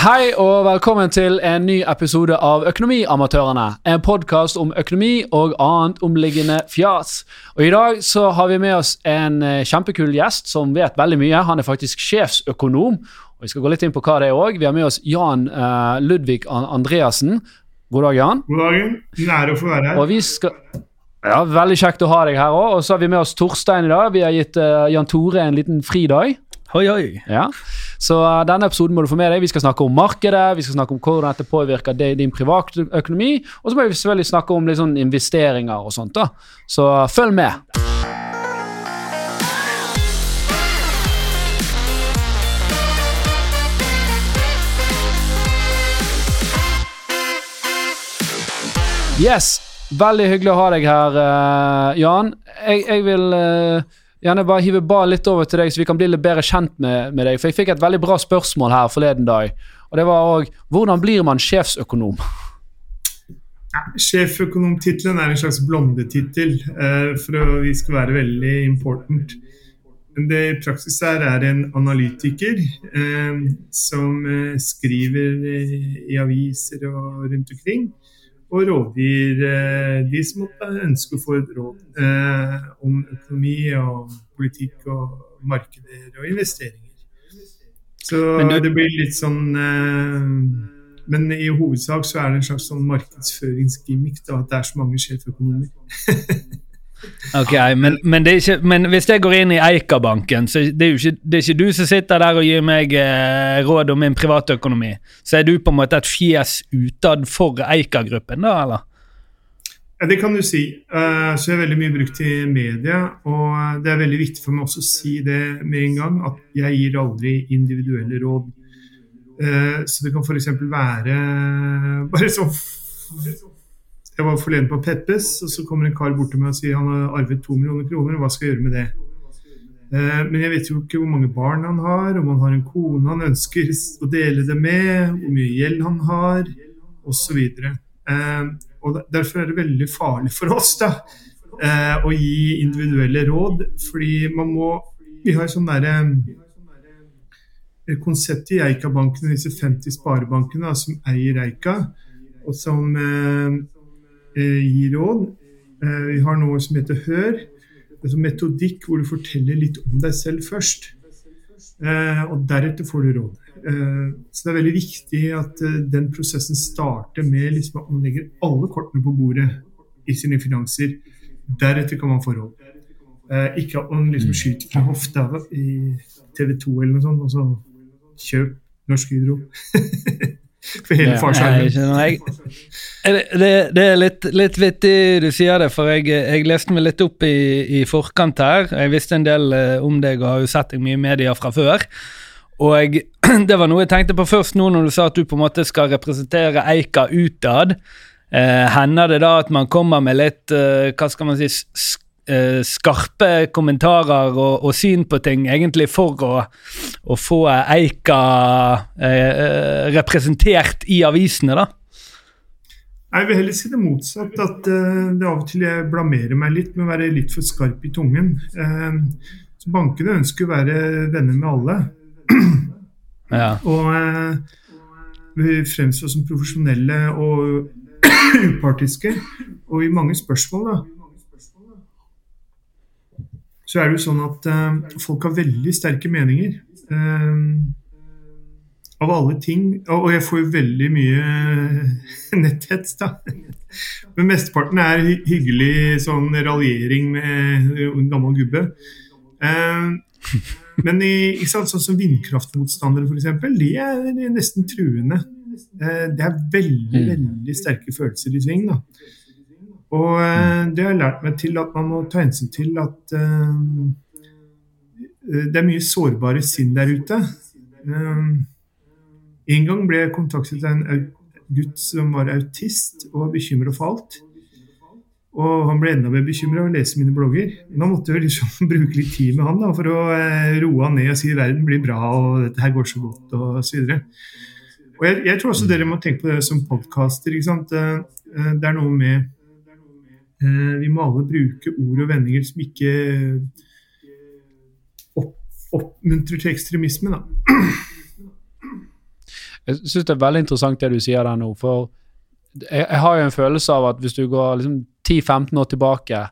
Hei og velkommen til en ny episode av Økonomiamatørene. En podkast om økonomi og annet omliggende fjas. Og I dag så har vi med oss en eh, kjempekul gjest som vet veldig mye. Han er faktisk sjefsøkonom. Og Vi skal gå litt inn på hva det er òg. Vi har med oss Jan uh, Ludvig Andreassen. God dag, Jan. God dagen. Ære å få være her. Og vi skal... Ja, Veldig kjekt å ha deg her òg. Og så har vi med oss Torstein i dag. Vi har gitt uh, Jan Tore en liten fridag. Hoi, hoi. Ja. Så uh, denne episoden må du få med deg. Vi skal snakke om markedet, vi skal snakke om hvordan dette påvirker det, din privatøkonomi, og så må vi selvfølgelig snakke om sånn investeringer og sånt. da. Så uh, følg med. Yes, veldig hyggelig å ha deg her, uh, Jan. Jeg, jeg vil gjerne bare hive ballen litt over til deg, så vi kan bli litt bedre kjent med, med, deg. For jeg fikk et veldig bra spørsmål her forleden dag. Og det var òg hvordan blir man sjefsøkonom? Ja, Sjeføkonomtittelen er en slags blondetittel, uh, for å, vi skal være veldig important. Men det i praksis her er en analytiker uh, som uh, skriver i aviser og rundt omkring og rådgir eh, de som måtte ønske å få et råd eh, om økonomi og politikk og markeder og investeringer. Så du, det blir litt sånn eh, Men i hovedsak så er det en slags sånn markedsføringsgimmick da, at det er så mange sjeføkonomer. Ok, men, men, ikke, men, hvis jeg går inn i Eikabanken, så det er jo ikke, det er ikke du som sitter der og gir meg eh, råd om min privatøkonomi. Så er du på en måte et fjes utad for Eika-gruppen, da, eller? Det kan du si. Uh, så jeg er veldig mye brukt i media. Og det er veldig viktig for meg også å si det med en gang, at jeg gir aldri individuelle råd. Uh, så det kan f.eks. være bare sånn jeg var forleden på Peppes, og så kommer en kar bort til meg og sier han har arvet to millioner kroner, hva skal jeg gjøre med det? Eh, men jeg vet jo ikke hvor mange barn han har, om han har en kone han ønsker å dele det med, hvor mye gjeld han har, osv. Eh, og derfor er det veldig farlig for oss da, eh, å gi individuelle råd, fordi man må Vi har sånn derre konsept i Eika-bankene, disse 50 sparebankene som eier Eika, og som Eh, gi råd. Eh, vi har noe som heter Hør. Det er metodikk hvor du forteller litt om deg selv først. Eh, og deretter får du råd. Så det er veldig viktig at den prosessen starter med liksom at man legger alle kortene på bordet i sine finanser. Deretter kan man få råd. Ikke at man liksom skyter fra hofta i TV 2 eller noe sånt, og så kjøp Norsk Hydro. For hele farskjermen. Det, det, er litt, litt, vittig du sier det, for jeg, jeg leste meg litt opp i, i, forkant her. Jeg visste en del uh, om deg og har jo sett deg mye i media fra før. Og jeg, det var noe jeg tenkte på først nå når du sa at du på en måte skal representere Eika utad. Eh, hender det da at man kommer med litt eh, hva skal man si, uh, skarpe kommentarer og, og, syn på ting, egentlig for å, å få Eika uh, representert i avisene, da? Jeg vil heller si det motsatt. At det av og til jeg blamerer meg litt med å være litt for skarp i tungen. så Bankene ønsker å være venner med alle. Ja. Og vi fremstår som profesjonelle og upartiske. Og i mange spørsmål da, så er det jo sånn at uh, folk har veldig sterke meninger. Uh, av alle ting. Og, jeg får jo veldig mye netthets, da. Men mesteparten er hyggelig sånn raljering med en gammel gubbe. Uh, men i, sånn som vindkraftmotstandere, f.eks., de er nesten truende. Det er veldig, mm. veldig sterke følelser i sving. da. Og eh, det har lært meg til at man må ta hensyn til at uh, det er mye sårbare sinn der ute. Uh, en gang ble jeg kontaktet av en gutt som var autist og var bekymra for alt. Og han ble enda mer bekymra og leste mine blogger. Da måtte jeg liksom bruke litt tid med han da, for å roe han ned og si verden blir bra og dette her går så godt og så videre. Og jeg, jeg tror også dere må tenke på det som podkaster. Det er noe med Eh, vi må alle bruke ord og vendinger som ikke opp, oppmuntrer til ekstremisme. Da. Jeg syns det er veldig interessant det du sier der nå, for jeg, jeg har jo en følelse av at hvis du går liksom 10-15 år tilbake,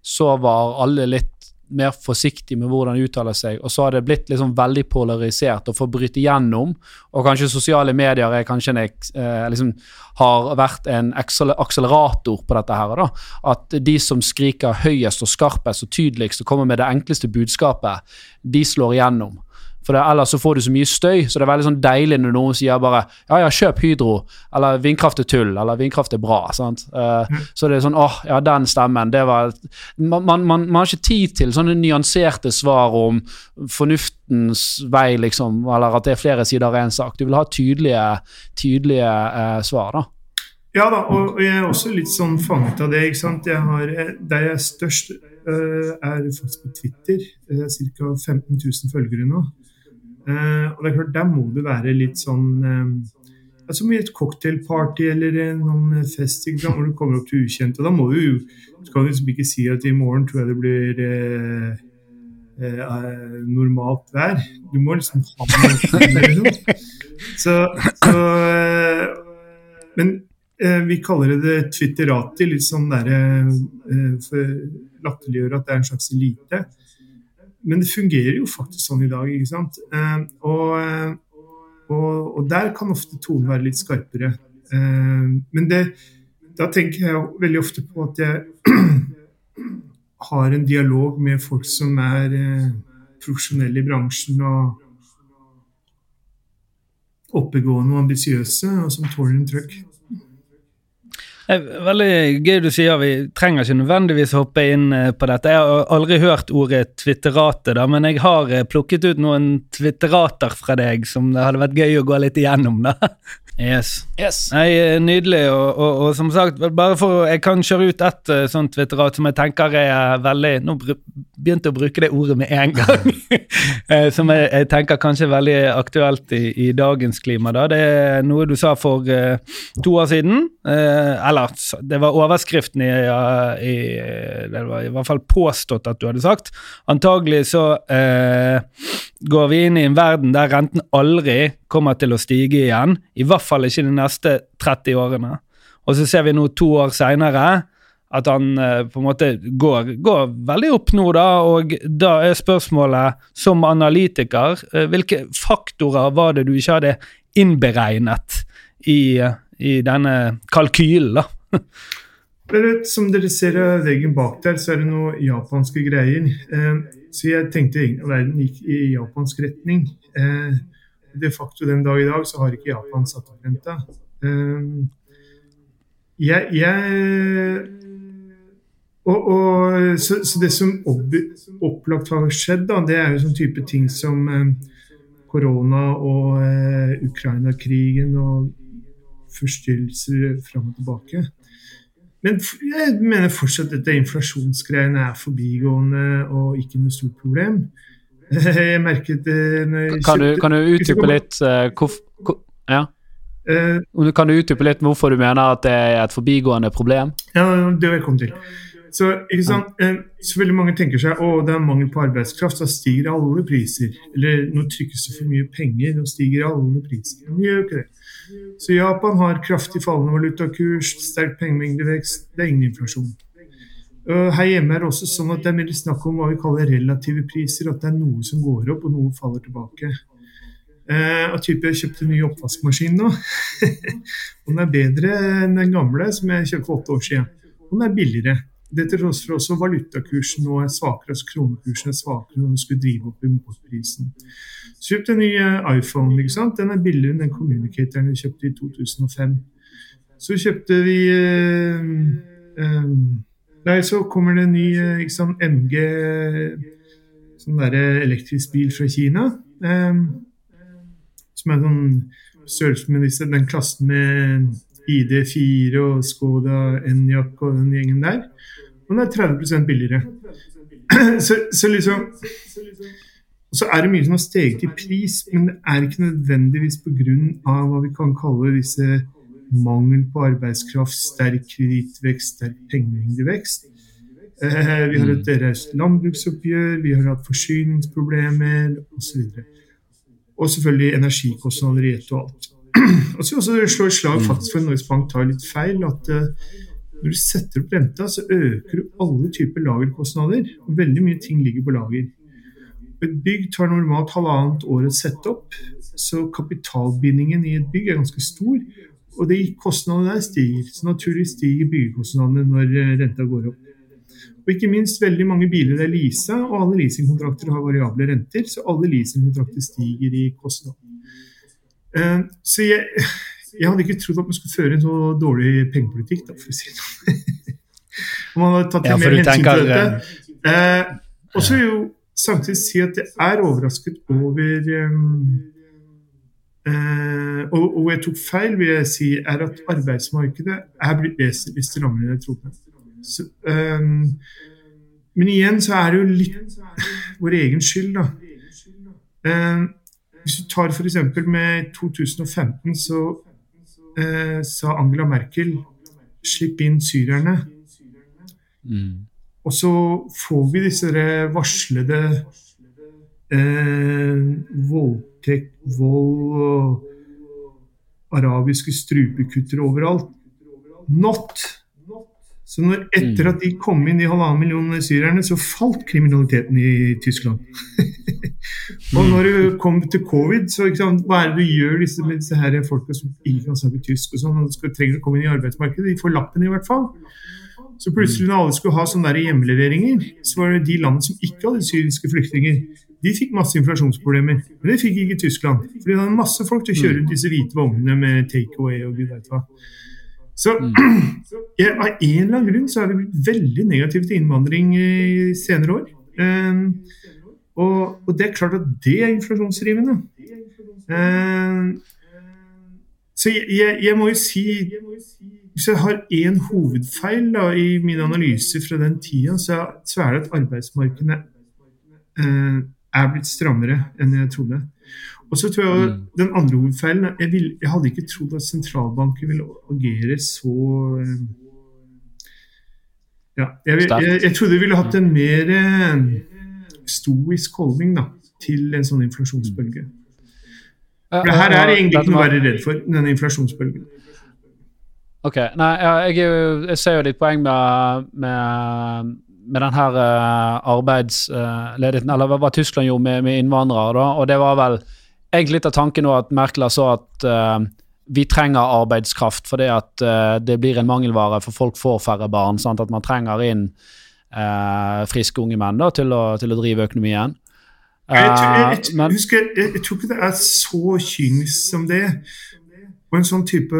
så var alle litt mer forsiktig med hvordan de uttaler seg, og så har det blitt liksom veldig polarisert og får bryte igjennom. Og kanskje sosiale medier er kanskje en, eh, liksom, har vært en akselerator på dette her. Da. At de som skriker høyest og skarpest og tydeligst og kommer med det enkleste budskapet, de slår igjennom. For det, Ellers så får du så mye støy, så det er veldig sånn deilig når noen sier bare ja, ja, kjøp Hydro, eller vindkraft er tull, eller vindkraft er bra. sant? Uh, mm. Så det er sånn åh, ja, den stemmen, det var man, man, man, man, har ikke tid til sånne nyanserte svar om fornuftens vei, liksom, eller at det er flere sider av en sak. Du vil ha tydelige, tydelige uh, svar, da. Ja da, og jeg er også litt sånn fanget av det. ikke sant? Jeg har, eh, Der jeg er størst, uh, er faktisk på Twitter. Ca. 15 000 følgere nå. Uh, og det er klart, Der må du være litt sånn um, Som i et cocktailparty eller noen fest hvor du kommer opp til ukjente. Da må du Du kan liksom ikke si at i morgen tror jeg det blir eh, eh, normalt vær. Du må liksom ha noe. Så, så Men vi kaller det twitterati, litt sånn derre for latterliggjøre at det er en slags elite men det fungerer jo faktisk sånn i dag, ikke sant. Eh, og, eh, og, og der kan ofte tonen være litt skarpere. Eh, men det, da tenker jeg veldig ofte på at jeg har en dialog med folk som er profesjonelle i bransjen og oppegående og ambisiøse, og som tåler en trøkk. Veldig gøy du sier vi trenger ikke nødvendigvis hoppe inn eh, på dette. Jeg har aldri hørt ordet twitterate, da, men jeg har eh, plukket ut noen twitterater fra deg som det hadde vært gøy å gå litt igjennom. da. Yes. yes. Nei, eh, nydelig. Og, og, og, som sagt, bare for Jeg kan kjøre ut ett uh, sånt twitterat som jeg tenker er veldig Nå begynte jeg å bruke det ordet med en gang. som jeg, jeg, tenker kanskje er veldig aktuelt i, i, dagens klima. da. Det er noe du sa for uh, to år siden. Uh, eller det var overskriften i, i, Det var i hvert fall påstått at du hadde sagt. Antagelig så går vi inn i en verden der renten aldri kommer til å stige igjen. I hvert fall ikke de neste 30 årene. Og så ser vi nå to år seinere at han eh, på en måte går, går, veldig opp nå, da. Og da er spørsmålet, som analytiker, eh, hvilke faktorer var det du ikke hadde innberegnet i, i denne kalkylen, da? Som dere ser av veggen bak der, så er det noen japanske greier. Eh, så jeg tenkte egentlig verden gikk i japansk retning. Eh, de facto den dag i dag så har ikke Japan satt opp renta. Eh, jeg, jeg og, og, så, så, det som opplagt har skjedd, da, det er jo sånn type ting som korona og eh, Ukraina-krigen og forstyrrelser fram og tilbake. Men jeg mener fortsatt at dette inflasjonsgreiene er forbigående og ikke noe stort problem. Jeg merket det kan, du, kan du utdype litt uh, hvor, hvor, ja. Uh, kan du utdype litt hvorfor du mener at det er et forbigående problem? Ja, det vil jeg komme til. Så, så veldig mange tenker seg å det er mangel på arbeidskraft, da stiger alle priser. Eller nå trykkes det for mye penger, nå stiger alle priser. Men gjør ikke det. Så Japan har kraftig fallende valutakurs, sterk pengemengdevekst, det er ingen inflasjon. Her hjemme er det også sånn at det er mer snakk om hva vi kaller relative priser. At det er noe som går opp, og noe faller tilbake. Uh, type Jeg kjøpte en ny oppvaskmaskin nå. og den er bedre enn den gamle som jeg kjøpte for åtte år siden. Og den er billigere. Det til tross for også valutakursen nå er svakere, altså kronekursen er svakere når og skulle drive opp importprisen. Så kjøpte en ny eh, iPhone. ikke sant? Den er billigere enn den communicatoren vi kjøpte i 2005. Så kjøpte vi eh, eh, Nei, så kommer det en ny eh, ikke sant, MG, sånn der elektrisk bil fra Kina. Eh, som er sånn størrelse den klassen med ID4 og Skoda Enyaq og den gjengen der. Og den er 30% billigere. så, så, liksom Så er det mye som har steget i pris, men det er ikke nødvendigvis pga. hva vi kan kalle disse mangel på arbeidskraft, sterk kredittvekst, sterk pengemengdevekst. Eh, vi har et mm. raust landbruksoppgjør, vi har hatt forsyningsproblemer osv. Og, så og selvfølgelig energikostnader i ett og alt. og så også slå et slag faktisk for Norges Bank tar litt feil. at uh, når du setter opp renta, så øker du alle typer lagerkostnader. og Veldig mye ting ligger på lager. Et bygg tar normalt halvannet år å sette opp, så kapitalbindingen i et bygg er ganske stor. Og de kostnadene der stiger. Så naturlig stiger byggekostnadene når eh, renta går opp. Og ikke minst veldig mange biler er leasa, og alle leasingkontrakter har variable renter. Så alle leasingkontrakter stiger i kostnad. Uh, så jeg, jeg, hadde ikke trodd at man skulle føre en så dårlig pengepolitikk, da, for å si det sånn. man hadde tatt ja, mer hensyn til dette. Uh, og så jo samtidig si at jeg er overrasket over um, uh, og, og, jeg tok feil, vil jeg si, er at arbeidsmarkedet er blitt vesentlig strammere enn jeg trodde. Så, um, men igjen så er det jo litt vår egen skyld, da. Uh, hvis du tar f.eks. med 2015, så eh, sa Angela Merkel 'slipp inn syrerne'. Mm. Og så får vi disse varslede eh, voldtekt, vold og arabiske strupekutter overalt. Not så når, etter mm. at de kom inn, de halvannen millionen syrerne, så falt kriminaliteten i Tyskland. og når du kom til covid, så sant, hva er det du gjør disse, med disse her folka som ikke kan snakke tysk og sånn, og skal, trenger å komme inn i arbeidsmarkedet? De får lappen i hvert fall. Så plutselig når alle skulle ha sånne der hjemleveringer, så var det de landene som ikke hadde syriske flyktninger, de fikk masse inflasjonsproblemer. Men det fikk ikke Tyskland. For de hadde masse folk til å kjøre ut disse hvite vognene med takeaway og gud vet hva. Så mm. ja, av en eller annen grunn så har det blitt veldig negativt til innvandring i senere år. Um, og, og, det er klart at det er inflasjonsdrivende. Um, så jeg, jeg, jeg, må jo si Hvis jeg har én hovedfeil da, i min analyse fra den tida, så, så er det at arbeidsmarkedene uh, er blitt strammere enn jeg trodde. Og så tror jeg mm. Den andre hovedfeilen jeg, vil, jeg hadde ikke trodd at sentralbanken ville agere så eh, ja, jeg, jeg, jeg, trodde de ville hatt en mer eh, stoisk holdning da, til en sånn inflasjonsbølge. For det her er egentlig ikke noe å være redd for, denne inflasjonsbølgen. Ok, nei, jeg, jeg, ser jo ditt poeng med, med, med den her uh, arbeidsledigheten, eller hva Tyskland gjorde med, med innvandrere, da, og det var vel egentlig litt av tanken nå at Merkel så at uh, vi trenger arbeidskraft fordi at uh, det blir en mangelvare, for folk får færre barn. Sant? At man trenger inn uh, friske unge menn da, til, å, til å drive økonomien. jeg, tror, jeg, jeg, men, husker, jeg, tror ikke det er så kynisk som det. Og en sånn type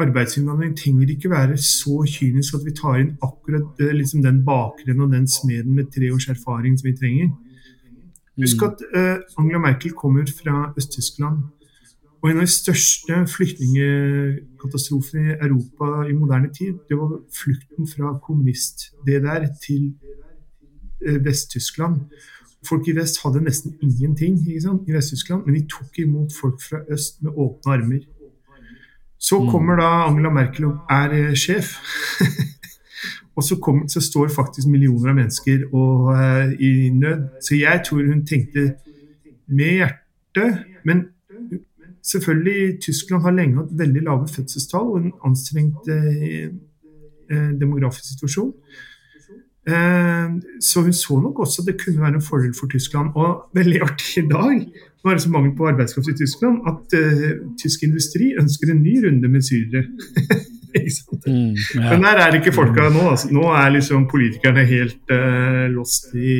arbeidsinnvandring trenger ikke være så kynisk at vi tar inn akkurat liksom den bakgrunnen og den smeden med tre års erfaring som vi trenger. Husk at uh, Angela Merkel kommer fra Øst-Tyskland. Og en av de største flyktningkatastrofene i Europa i moderne tid, det var flukten fra kommunist det der til uh, Vest-Tyskland. Folk i vest hadde nesten ingenting i Vest-Tyskland, men de tok imot folk fra øst med åpne armer. Så mm. kommer da Angela Merkel og er uh, sjef. Og så, kom, så, står faktisk millioner av mennesker og, uh, i nød. Så jeg tror hun tenkte med hjertet. Men selvfølgelig, Tyskland har lenge hatt veldig lave fødselstall og en anstrengt uh, demografisk situasjon. Så hun så nok også at det kunne være en fordel for Tyskland. Og veldig artig i dag var det så mangel på arbeidskraft i Tyskland at tysk industri ønsker en ny runde med syrere. mm, ja. Men der er ikke folka nå. Altså. Nå er liksom politikerne helt uh, lost i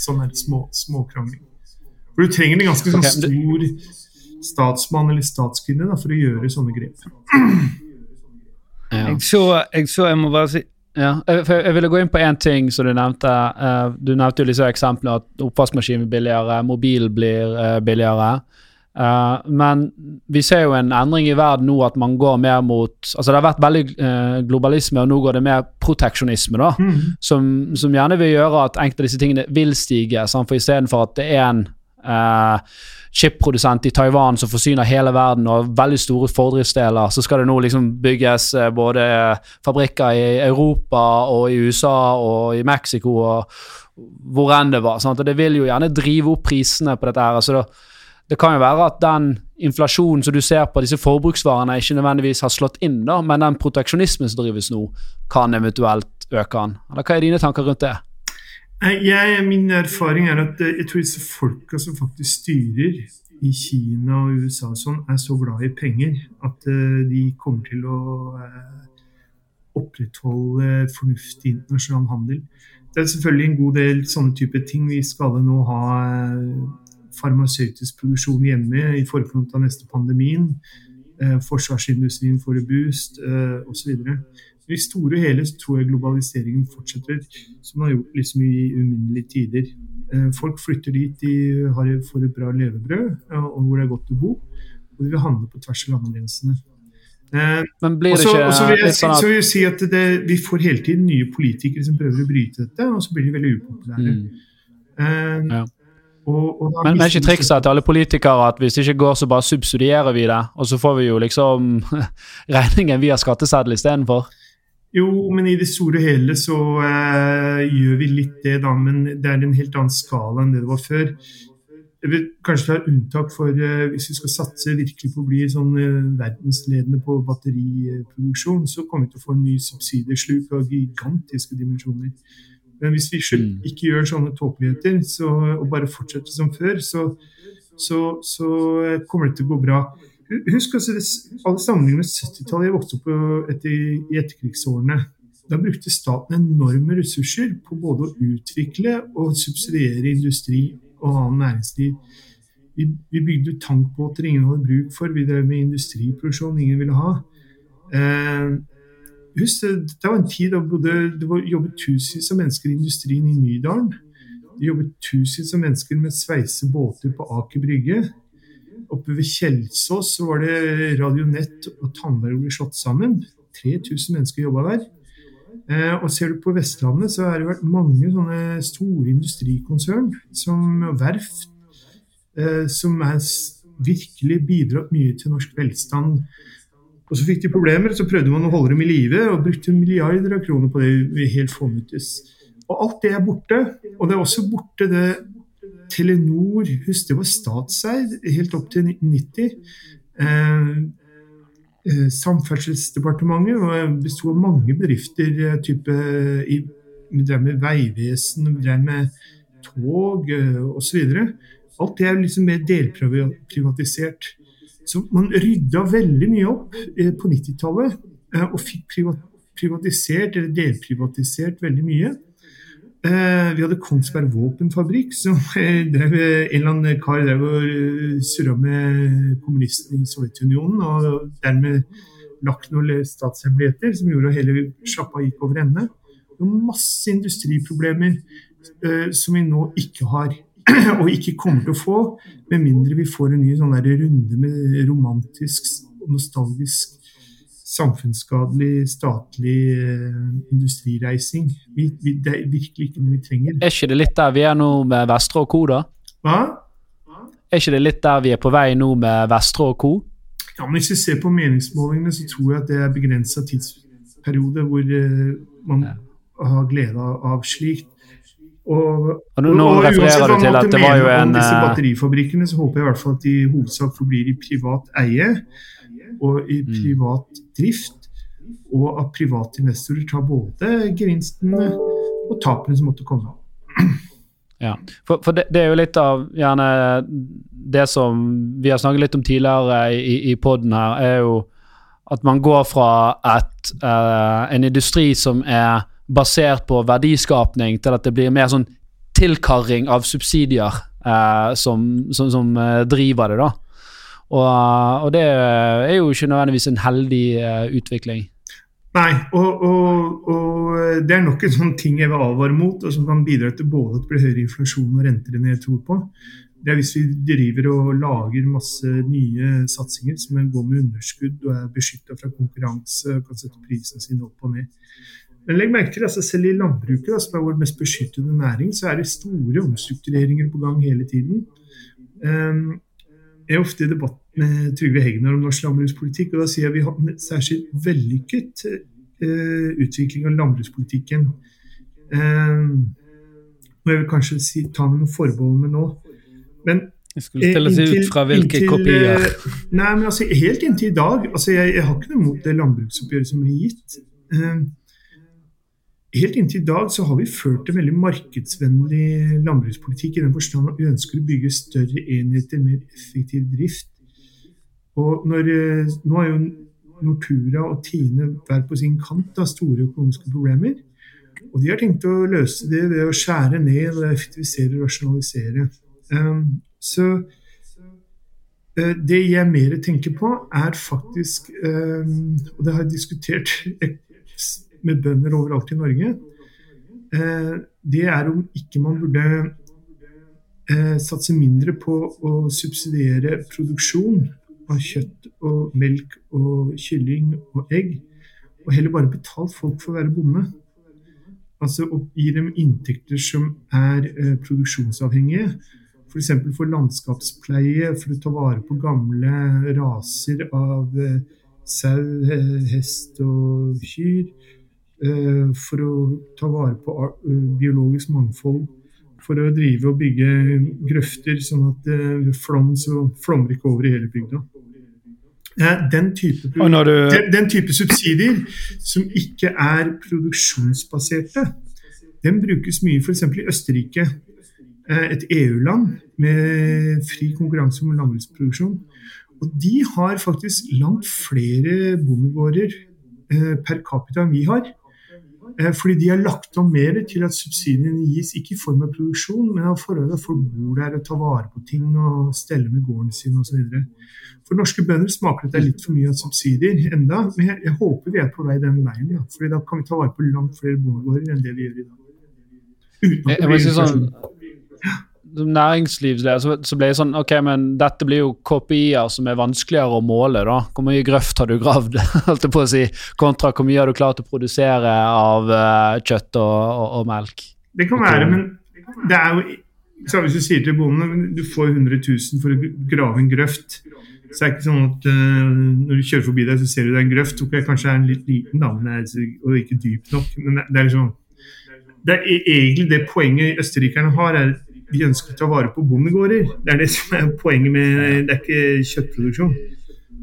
sånne små, småkrangling. For du trenger en ganske sånn stor statsmann eller statskvinne da, for å gjøre sånne grep. Ja. Jeg, så, jeg så Jeg må bare si ja, jeg, ville gå inn på én ting som du nevnte. Uh, du nevnte jo disse eksemplene at oppvaskmaskinen blir billigere, mobil blir uh, billigere. Uh, men vi ser jo en endring i verden nå, at man går mer mot altså Det har vært veldig uh, globalisme, og nå går det mer proteksjonisme, da. Mm. Som, som, gjerne vil gjøre at enkelte av disse tingene vil stige. Sant? For istedenfor at det er en uh, chipprodusent i Taiwan som forsyner hele verden og veldig store fordriftsdeler, så skal det nå liksom bygges både fabrikker i Europa og i USA og i Mexico og hvor enn det var. Sant? Og det vil jo gjerne drive opp prisene på dette her. altså da det kan jo være at den inflasjonen som du ser på disse forbruksvarene, ikke nødvendigvis har slått inn, da, men den proteksjonismen som drives nå, kan eventuelt øke den. Eller Hva er dine tanker rundt det? Jeg, min erfaring er at jeg tror disse folka som faktisk styrer i Kina og USA og sånn, er så glad i penger at de kommer til å opprettholde fornuftig internasjonal handel. Det er selvfølgelig en god del sånne type ting. Vi skal nå ha eh, farmasøytisk produksjon hjemme i forkant av neste pandemien. Eh, forsvarsindustrien får et boost eh, osv. I store og hele så tror jeg globaliseringen fortsetter som den har gjort liksom i uminnelige tider. Folk flytter dit de har, får et bra levebrød og hvor det er godt å bo. Og de vil handle på tvers av landegrensene. Eh, Men blir det ikke så vil jeg, sånn at... så vil jeg si at det, Vi får hele tiden nye politikere som prøver å bryte dette, og så blir de veldig upopulære. Mm. Uh, ja. Og, og Men er ikke trikset til alle politikere at hvis det ikke går, så bare subsidierer vi det, og så får vi jo liksom regningen via skatteseddel istedenfor? Jo, men i det store og hele så eh, gjør vi litt det, da. Men det er en helt annen skala enn det det var før. Jeg vil kanskje ta unntak for eh, hvis vi skal satse virkelig på å bli sånn eh, verdensledende på batteriproduksjon, så kommer vi til å få en ny subsidiesluk av gigantiske dimensjoner. Men hvis vi selv mm. ikke gjør sånne tåpeligheter og bare fortsetter som før, så, så, så uh, kommer det til å gå bra. Husk altså, det, alle sammenligninger med 70-tallet jeg vokste opp etter, i etterkrigsårene. Da brukte staten enorme ressurser på både å utvikle og subsidiere industri og annen næringsliv. Vi, vi bygde tankbåter ingen hadde bruk for. Vi drev med industriproduksjon ingen ville ha. Eh, husk, det var en tid da det var, jobbet tusenvis av mennesker i industrien i Nydalen. Det jobbet tusenvis av mennesker med sveise båter på Aker Brygge. Oppe ved Kjelsås så var det Radionett og Tandberg ble slått sammen. 3000 mennesker jobba der. Eh, og ser du på Vestlandet, så har det vært mange sånne store industrikonsern, som verft, eh, som er virkelig bidratt mye til norsk velstand. Og så fikk de problemer, så prøvde man å holde dem i live og brukte milliarder av kroner på det helt fånyttes. Og alt det er borte. Og det er også borte det Telenor Husk, det var statseid helt opp til 1990. Eh, Eh, Samferdselsdepartementet besto av mange bedrifter. Eh, type, i, drev med veivesen, drev med tog eh, osv. Alt det er liksom mer delprivatisert. Så man rydda veldig mye opp på 90-tallet og fikk privatisert eller delprivatisert veldig mye. Vi hadde Kongsberg våpenfabrikk, som drev, en eller annen kar drev og surra med kommunistene i Sovjetunionen. Og dermed lagt noen statshemmeligheter som gjorde at hele sjappa gikk over ende. Det var masse industriproblemer som vi nå ikke har, og ikke kommer til å få, med mindre vi får en ny sånn runde med romantisk nostalgisk samfunnsskadelig statlig eh, industrireising. Vi, vi, det er virkelig ikke noe vi trenger. Er ikke det litt der vi er nå med Vestre og co., da? Hva? Er ikke det litt der vi er på vei nå med Vestre og co.? Ja, men Hvis vi ser på meningsmålingene, så tror jeg at det er begrensa tidsperiode hvor eh, man har glede av slikt. Og, og nå, og, refererer du til at det var jo en disse batterifabrikkene, så håper jeg i hvert fall at de i hovedsak forblir i privat eie og i mm. privat drift, og at private investorer tar både gevinstene og tapene som måtte komme. Ja, for, for det, det, er jo litt av gjerne det som vi har snakket litt om tidligere i, i poden her, er jo at man går fra et, uh, en industri som er basert på verdiskapning, til at det blir mer sånn tilkarring av subsidier uh, som, som, som uh, driver det, da. Og, og, det er jo ikke nødvendigvis en heldig uh, utvikling. Nei, og, og, og, det er nok en sånn ting jeg vil advare mot, og som kan bidra til både at det blir høyere inflasjon og renter enn jeg tror på. Det er hvis vi driver og lager masse nye satsinger som går med underskudd og er beskytta fra konkurranse og kan sette prisene sine opp og ned. Men legg merke til altså selv i landbruket, som er vår mest beskyttede næring, så er det store omstruktureringer på gang hele tiden. Um, jeg er ofte i debatt med Trygve Hegnar om norsk landbrukspolitikk, og da sier jeg vi har en særskilt vellykket uh, utvikling av landbrukspolitikken. Um, og jeg vil kanskje si, ta med noen forbehold med nå. Men Det skulle stille seg ut fra hvilke inntil, kopier. eh, Nei, men altså, helt inntil i dag altså, jeg, jeg har ikke noe mot det landbruksoppgjøret som blir gitt. Eh, helt inntil i dag så har vi ført en veldig markedsvennlig landbrukspolitikk i den forstand at vi ønsker å bygge større enheter, mer effektiv drift. Og når, eh, nå er jo Nortura og Tine hver på sin kant av store økonomiske problemer. Og de har tenkt å løse det ved å skjære ned og effektivisere og rasjonalisere. Um, så eh, det jeg mer tenker på, er faktisk um, Og det har jeg diskutert med bønder overalt i Norge. eh, det er om ikke man burde eh, satse mindre på å subsidiere produksjon av kjøtt og melk og kylling og egg, og heller bare betalt folk for å være bonde. Altså å gi dem inntekter som er eh, produksjonsavhengige. F.eks. For, for landskapspleie, for å ta vare på gamle raser av sau, hest og kyr. Eh, for å ta vare på eh, biologisk mangfold. For å drive og bygge grøfter, sånn at det ved flom så flommer ikke over i hele bygda. Eh, Den type, du den, den type subsidier som ikke er produksjonsbaserte, den brukes mye f.eks. i Østerrike, eh, et EU-land med fri konkurranse om landbruksproduksjon. Og de har faktisk langt flere bondegårder eh, per capita enn vi har. Eh, Fordi de har lagt om mer til at subsidiene gis ikke i form av produksjon, men av forholdet at folk bor der og tar vare på ting og steller med gården sin osv. For norske bønder smaker det litt for mye av subsidier enda, men jeg, jeg håper vi er på vei den veien. Ja. Fordi da kan vi ta vare på langt flere bondegårder enn det vi gjør i dag. Uten at Jeg, det jeg blir sånn inflasjon. Som næringslivsleder så, så ble jeg sånn Ok, men dette blir jo KPI-er som er vanskeligere å måle, da. Hvor mye grøft har du gravd, holdt jeg på å si, kontra hvor mye har du klart å produsere av uh, kjøtt og, og, og melk? Det kan være, men det er jo så Hvis du sier til bonden du får 100 000 for å grave en grøft, så er det ikke sånn at uh, når du kjører forbi deg, så ser du det er en grøft. Ok, kanskje er en litt liten, da, men det er, ikke dyp nok. Men det, det er liksom det er e- egentlig det poenget østerrikerne har, er de ønsker å ta vare på bondegårder. Det er det som er poenget med Det er ikke kjøttproduksjon.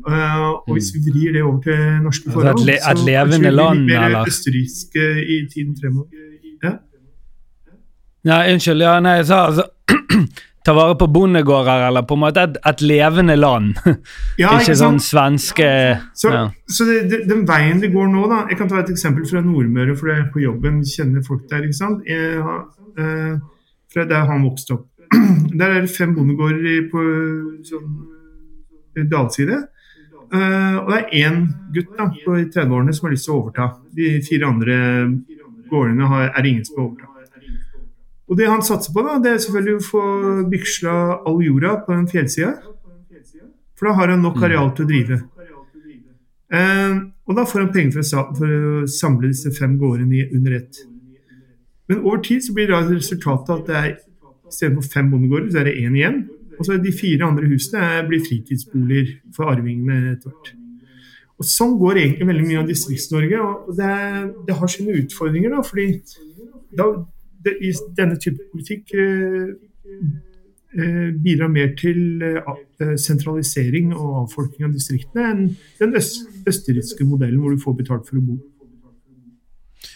Uh, og hvis vi vrir det over til norske Altså forhold, et le- et så levende kanskje vi blir land, mer østerrikske i tiden fremover. Ja. Nei, unnskyld. Ja, nei, jeg sa altså Ta vare på bondegårder, eller på en måte et, et levende land. Ja, ikke sånn svenske Så, ja. så det, det, den veien det går nå, da Jeg kan ta et eksempel fra Nordmøre, for det er på jobben kjenner folk der. ikke sant? Jeg, eh, fra der han vokste opp. Der er det fem bondegårder på sånn dalside. Uh, og det er én gutt da, på 30-årene som har lyst til å overta. De fire andre gårdene har, er ingen som vil overta. Og det han satser på, da, det er selvfølgelig å få byksla all jorda på den fjellsida. For da har han nok areal til å drive. Uh, og da får han penger for å, for å samle disse fem gårdene under ett. Men over tid så blir da resultatet at det er istedenfor fem bondegårder, så er det én igjen. Og så er de fire andre husene er, blir fritidsboliger for arvingene etter hvert. Og Sånn går egentlig veldig mye av Distrikts-Norge. og det, er, det har sine utfordringer. da, fordi da, det, i denne type politikk eh, eh, bidrar mer til eh, sentralisering og avfolking av distriktene enn den øst, østerrikske modellen hvor du får betalt for å bo.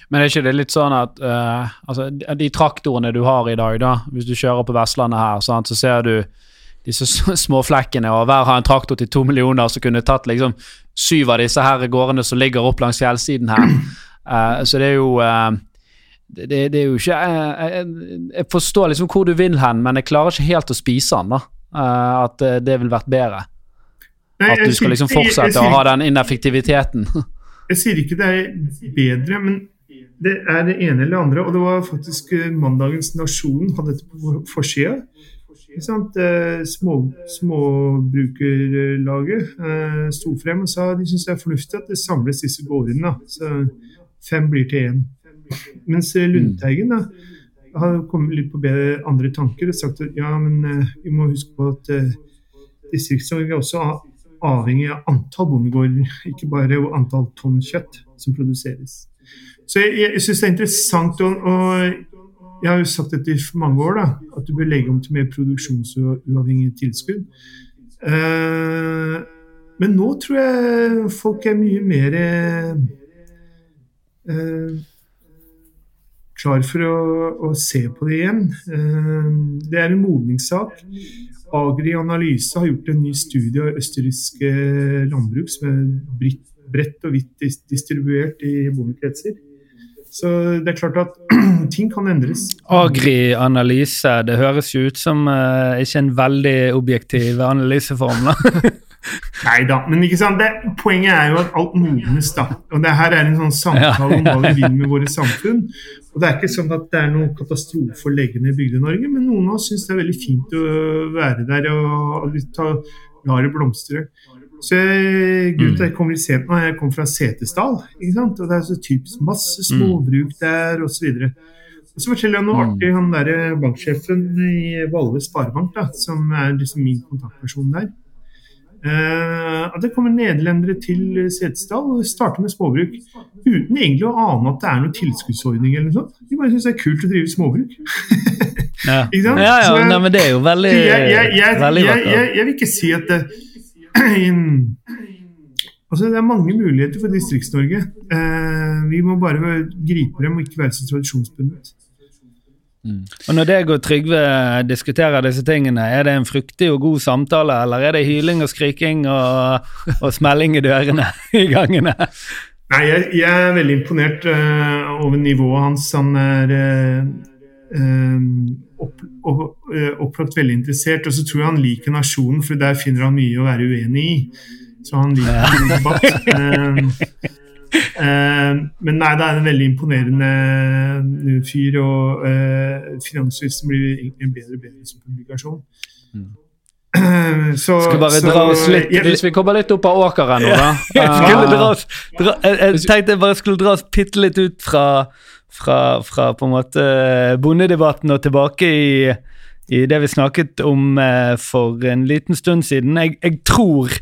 Men er ikke det litt sånn at uh, altså, de, traktorene du har i dag, da, hvis du kjører på Vestlandet her, sant, så ser du disse små flekkene, og hver har en traktor til to millioner som kunne tatt liksom syv av disse her gårdene som ligger opp langs fjellsiden her. Uh, så det er jo uh, det, det er jo ikke jeg, jeg forstår liksom hvor du vil hen, men jeg klarer ikke helt å spise den, da. At det ville vært bedre. At du skal liksom fortsette å ha den ineffektiviteten. Jeg sier ikke det er bedre, men det er det ene eller det andre. Og det var faktisk eh, mandagens Nasjonen hadde dette på forsida. Eh, Små, småbrukerlaget eh, sto frem og sa de syns det er fornuftig at det samles disse gårdene. Så fem blir til én. Mens eh, Lundteigen da, har kommet litt på bedre andre tanker og sagt at ja, men vi må huske på at eh, er også avhengig av antall bondegårder, ikke bare antall tonn kjøtt som produseres. Så jeg, jeg syns det er interessant å, å Jeg har jo sagt dette i mange år, da, at du bør legge om til mer produksjonsuavhengige tilskudd. Uh, men nå tror jeg folk er mye mer uh, klar for å, å, se på det igjen. Eh, det er en modningssak. Agri Analyse har gjort en ny studie av østerrikske landbruk som er bredt og vidt distribuert i bondekretser. Så det er klart at ting kan endres. Agri-analyse, det høres jo ut som uh, ikke en veldig objektiv analyseform. Nei da, men ikke sant? Det, poenget er jo at alt modnes, da. Og det her er en sånn samtale om hva vi vil med våre samfunn. Og Det er ikke sånn at det er noen katastrofe å legge ned Bygde-Norge, men noen av oss syns det er veldig fint å være der og ta, la det blomstre. Så jeg, til jeg kom litt sent nå, jeg kom fra Setesdal. ikke sant? Og Det er så typisk masse mm. småbruk der osv. Og så forteller jeg noe mm. artig han der banksjefen i Valve Sparebank, da, som er liksom min kontaktperson der. Uh, at det kommer nederlendere til Setesdal og starter med småbruk uten egentlig å ane at det er noen tilskuddsordning eller noe sånt. De bare syns det er kult å drive småbruk. ja. ja, ja, Så, nei, men det er jo veldig, jeg, jeg, jeg, veldig vakkert. Jeg, vil ikke si at det, altså, det er mange muligheter for Distrikts-Norge. Eh, vi må bare gripe dem og ikke være så tradisjonsbundet. Mm. Og Når deg og Trygve diskuterer disse tingene, er det en fruktig og god samtale, eller er det hyling og skriking og, og smelling i dørene i gangene? Nei, jeg, jeg er veldig imponert uh, over nivået hans. Han er uh, opp, opp, opplagt veldig interessert, og så tror jeg han liker nasjonen, for der finner han mye å være uenig i. Så han liker ja. debatt. Eh, men nei, det er en veldig imponerende eh, fyr, og uh, Finansvisen blir egentlig en bedre og bedre som publikasjon. Mm. Så, så litt, jeg, Hvis vi kommer litt opp av åkeren nå, da. dra, dra, jeg, tenkte jeg bare skulle dra oss bitte litt ut fra, fra, fra, på en måte bondedebatten og tilbake i, i det vi snakket om for en liten stund siden. Jeg, jeg tror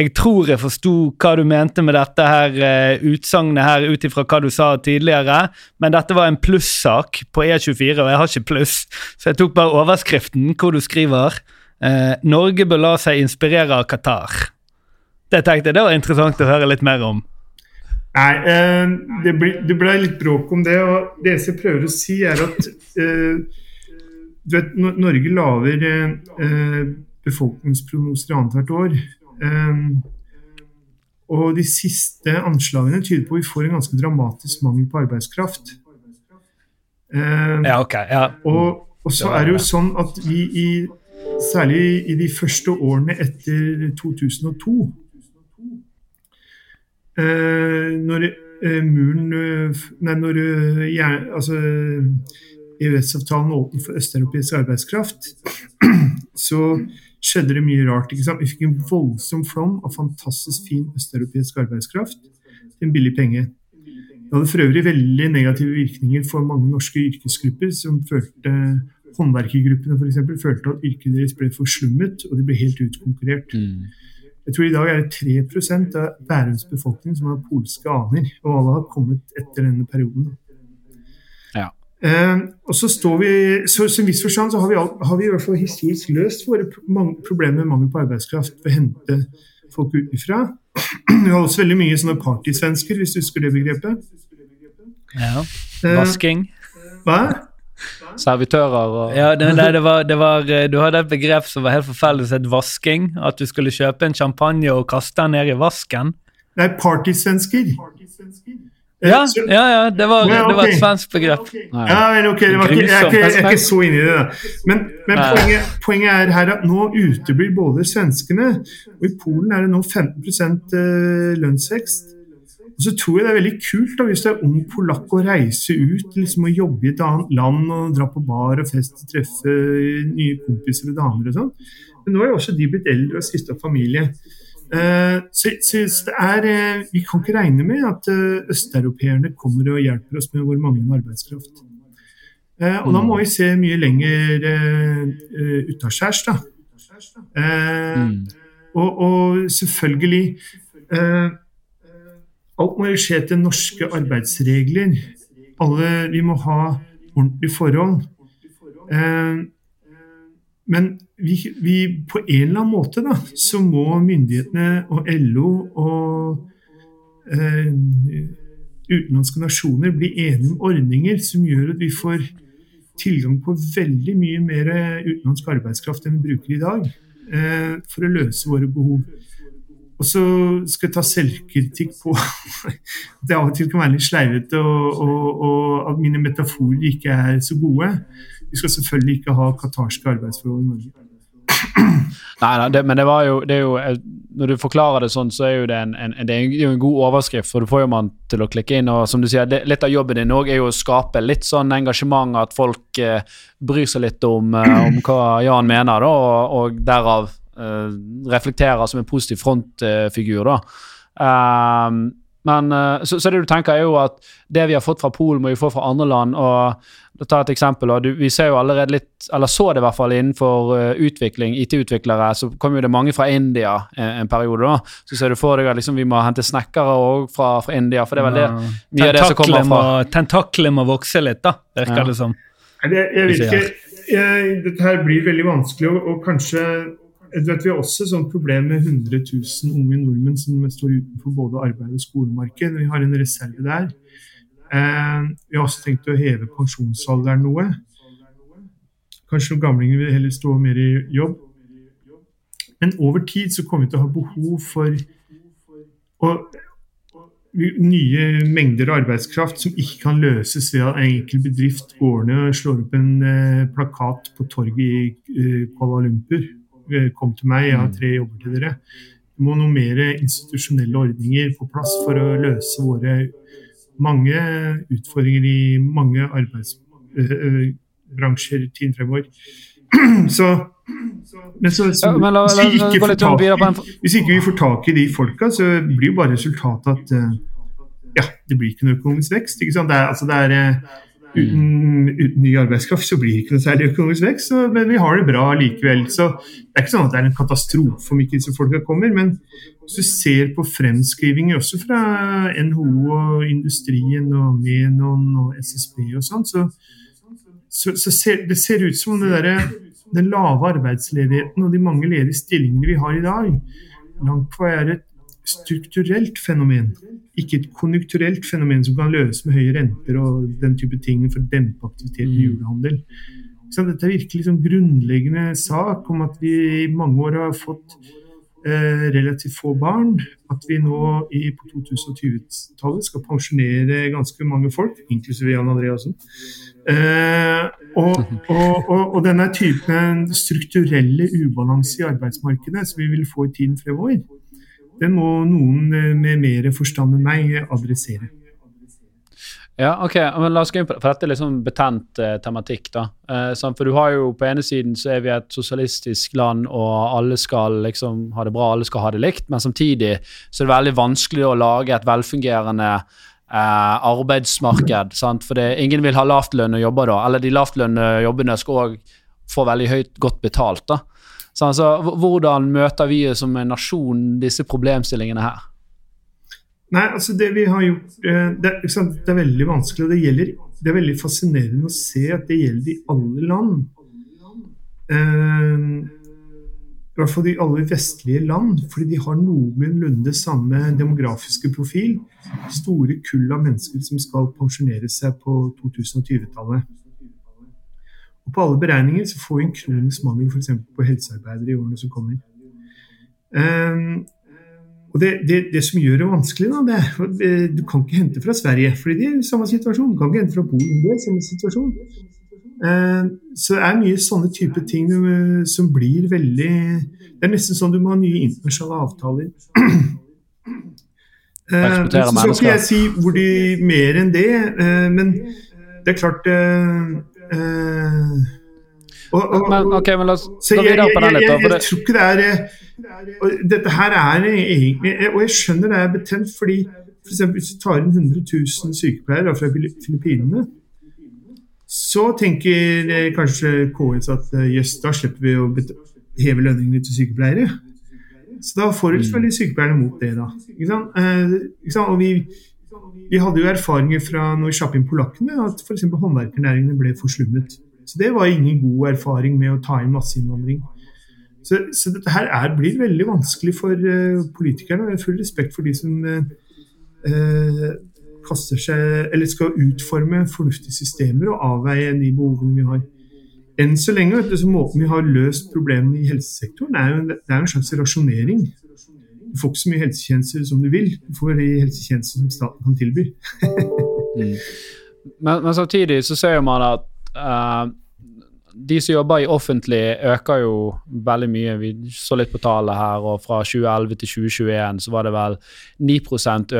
jeg tror jeg forsto hva du mente med dette her uh, utsagnet her ut ifra hva du sa tidligere, men dette var en plussak på E24, og jeg har ikke pluss, så jeg tok bare overskriften hvor du skriver uh, 'Norge bør la seg inspirere av Qatar'. Det tenkte jeg det var interessant å høre litt mer om. Nei, uh, det, ble, det ble litt bråk om det, og det jeg prøver å si, er at du vet, Norge lager befolkningsprognoser annethvert år. Og de siste anslagene tyder på at vi får en ganske dramatisk mangel på arbeidskraft. Ja, ok. Ja. Og, og, så er det jo sånn at vi i, særlig i de første årene etter 2002 uh, eh, Når uh, muren uh, Nei, når altså, EØS-avtalen åpnet for østeuropeisk arbeidskraft, så skjedde det mye rart. ikke sant? Vi fikk en voldsom flom av fantastisk fin østeuropeisk arbeidskraft til en billig penge. Det hadde for øvrig veldig negative virkninger for mange norske yrkesgrupper som følte Håndverkergruppene f.eks. følte at yrket deres ble forslummet, og de ble helt utkonkurrert. Mm. Jeg tror i dag er det 3% av Bærums befolkning som har polske aner, og alle har kommet etter denne perioden. Eh, og så står vi, så, så viss forstand så har vi, har vi, i hvert fall historisk løst våre problemer med mangel på arbeidskraft ved å hente folk utenfra. Vi har også veldig mye sånne partysvensker, hvis du husker det begrepet. Ja. Eh, Vasking. hva? Servitører og Ja, det, nei, det, var, det var, eh, Du hadde et begrep som var helt forferdelig, som het vasking. At du skulle kjøpe en champagne og kaste den ned i vasken. Nei, partysvensker. Ja, ja, ja det, var, ja, okay. det var et svensk begrep. Ja, men ok, ikke, jeg, er ikke, jeg, er ikke, så inni det. da. Men, men poenget, poenget, er her at nå uteblir både svenskene, og i Polen er det nå 15 eh, lønnsvekst. Og så tror jeg det er veldig kult da, hvis du er ung polakk og reise ut liksom, og jobbe i et annet land og dra på bar og fest og treffe nye kompiser og damer og sånn. Men nå er jo også de blitt eldre og stifta familie. Uh, så, så det er, uh, vi kan ikke regne med at uh, østeuropeerne kommer og hjelper oss med vår manglende arbeidskraft. Og da må vi se mye lenger uh, utaskjærs, da. Mm. Og, og, selvfølgelig Alt må jo skje til norske arbeidsregler. Alle, vi må ha ordentlige forhold. Eh, men vi, vi, på en eller annen måte da, så må myndighetene og LO og eh, utenlandske nasjoner bli enige om ordninger som gjør at vi får tilgang på veldig mye mer utenlandsk arbeidskraft enn vi bruker i dag, eh, for å løse våre behov. Og så skal jeg ta selvkritikk på at jeg av og til kan være litt sleivete, og, og, og, at mine metaforer ikke er så gode. Vi skal selvfølgelig ikke ha katarske arbeidsforhold i Norge. Nei, nei det, men det var jo, det jo, Når du forklarer det sånn, så er jo det en, en, det er jo en god overskrift, for du får jo man til å klikke inn. og som du sier, det, Litt av jobben din også er jo å skape litt sånn engasjement, at folk eh, bryr seg litt om, eh, om hva Jan mener, da, og, og derav reflekterer som en positiv frontfigur. da. Um, men uh, så, så, det du tenker er jo at det vi har fått fra Polen, må vi få fra andre land. og Ta et eksempel. og du, Vi ser jo allerede litt, eller så det i hvert fall innenfor utvikling, IT-utviklere, så kom jo det mange fra India en, en periode. da, Så ser du for deg at liksom, vi må hente snekkere òg fra, fra, India. for det er vel det, mye av det som kommer fra. Tentaklene må vokse litt, da, virker ja. det som. Jeg, jeg vet ikke. Jeg, dette her blir veldig vanskelig, å, og kanskje vet, vi har også et problem med 100 000 unge nordmenn som står utenfor både arbeid og skolemarked. Vi har en reserve der. Eh, vi har også tenkt å heve pensjonsalderen noe. Kanskje noen gamlinger vil heller stå mer i jobb. Men over tid så kommer vi til å ha behov for å, nye mengder arbeidskraft som ikke kan løses ved at en enkel bedrift går ned og slår opp en eh, plakat på torget i eh, Kuala Lumpur kom til meg, jeg har mm. tre jobber til dere. Vi må noe mer institusjonelle ordninger på plass for å løse våre mange utfordringer i mange arbeidsbransjer uh, tiden fremover. Så, men så, så, ja, la, hvis, ikke tak, hvis, ikke vi får tak i de folka, så blir jo bare resultatet at uh, ja, det blir ikke noe økonomisk vekst. Ikke sant? Det er, altså det er uh, Uten, uten, ny arbeidskraft så blir det ikke noe særlig økonomisk vekst, så, men vi har det bra likevel. Så det er ikke sånn at det er en katastrofe om ikke disse folka kommer. Men hvis du ser på fremskrivinger også fra NHO og industrien og Menon og SSB og sånn, så, så, så ser det ser ut som det der, den lave arbeidsledigheten og de mange ledige stillingene vi har i dag, langt på vei er et strukturelt fenomen, ikke et konjunkturelt fenomen som kan løse med høye renter og den type ting for å dempe aktiviteten i mm. julehandel. Så dette er virkelig sånn grunnleggende sak om at vi i mange år har fått eh, relativt få barn. At vi nå i, på 2020-tallet skal pensjonere ganske mange folk, inklusive Jan Andreassen. Eh, og, og, og, og, denne typen strukturelle ubalanse i arbeidsmarkedet som vi vil få i tiden fremover, den må noen med mer forstand enn meg adressere. Ja, ok, men la oss gå inn på det, for dette er litt sånn betent eh, tematikk. da. Eh, for du har jo På ene siden så er vi et sosialistisk land, og alle skal liksom ha det bra, alle skal ha det likt. Men samtidig så er det veldig vanskelig å lage et velfungerende eh, arbeidsmarked. sant? For det, ingen vil ha lavtlønnede jobber da. Eller de lavtlønnede jobbene skal òg få veldig høyt godt betalt. da. Så altså, hvordan møter vi som en nasjon disse problemstillingene her? Nei, altså Det vi har gjort eh, det, det, er veldig vanskelig, og det, gjelder, det er veldig fascinerende å se at det gjelder i alle land. Eh, I hvert fall i alle vestlige land, fordi de har noenlunde samme demografiske profil. Store kull av mennesker som skal pensjonere seg på 2020-tallet. Og på alle beregninger så får vi en kronisk mangel f.eks. på helsearbeidere i årene som kommer. Um, og det, det, det, som gjør det vanskelig, da, det er du kan ikke hente fra Sverige, fordi de er i samme situasjon. Du kan ikke hente fra Polen, de er i samme situasjon. Uh, så det er mye sånne type ting uh, som blir veldig Det er nesten sånn du må ha nye internasjonale avtaler. Uh, så skal ikke jeg si hvor de mer enn det, uh, men det er klart uh, Uh, og, og, men, ok, men la oss gå videre på den litt. Jeg, jeg, jeg, tror ikke det er eh, Dette her er egentlig Og jeg skjønner det er betent, fordi for eksempel, hvis du tar inn 100 000 sykepleiere fra Filippinene, så tenker kanskje KS at eh, jøss, da slipper vi å heve lønningene til sykepleiere. Så da får selvfølgelig mm. sykepleierne mot det, da. Ikke sant? Eh, ikke sant? Og vi, vi hadde jo erfaringer fra når inn polakkene, at f.eks. håndverkernæringene ble forslummet. Så det var ingen god erfaring med å ta inn masseinnvandring. Så, så dette her er, blir veldig vanskelig for uh, politikerne. og Jeg har full respekt for de som uh, kaster seg, eller skal utforme fornuftige systemer og avveie de behovene vi har. Enn så lenge vet du, så måten vi har løst problemene i helsesektoren, er jo, det er en slags rasjonering. Du får ikke så mye helsetjenester som du vil. Du får de helsetjenester som staten kan tilby. mm. men, men, samtidig så ser man at uh, de som jobber i offentlig, øker jo veldig mye. Vi så litt på tallet her, og fra 2011 til 2021 så var det vel 9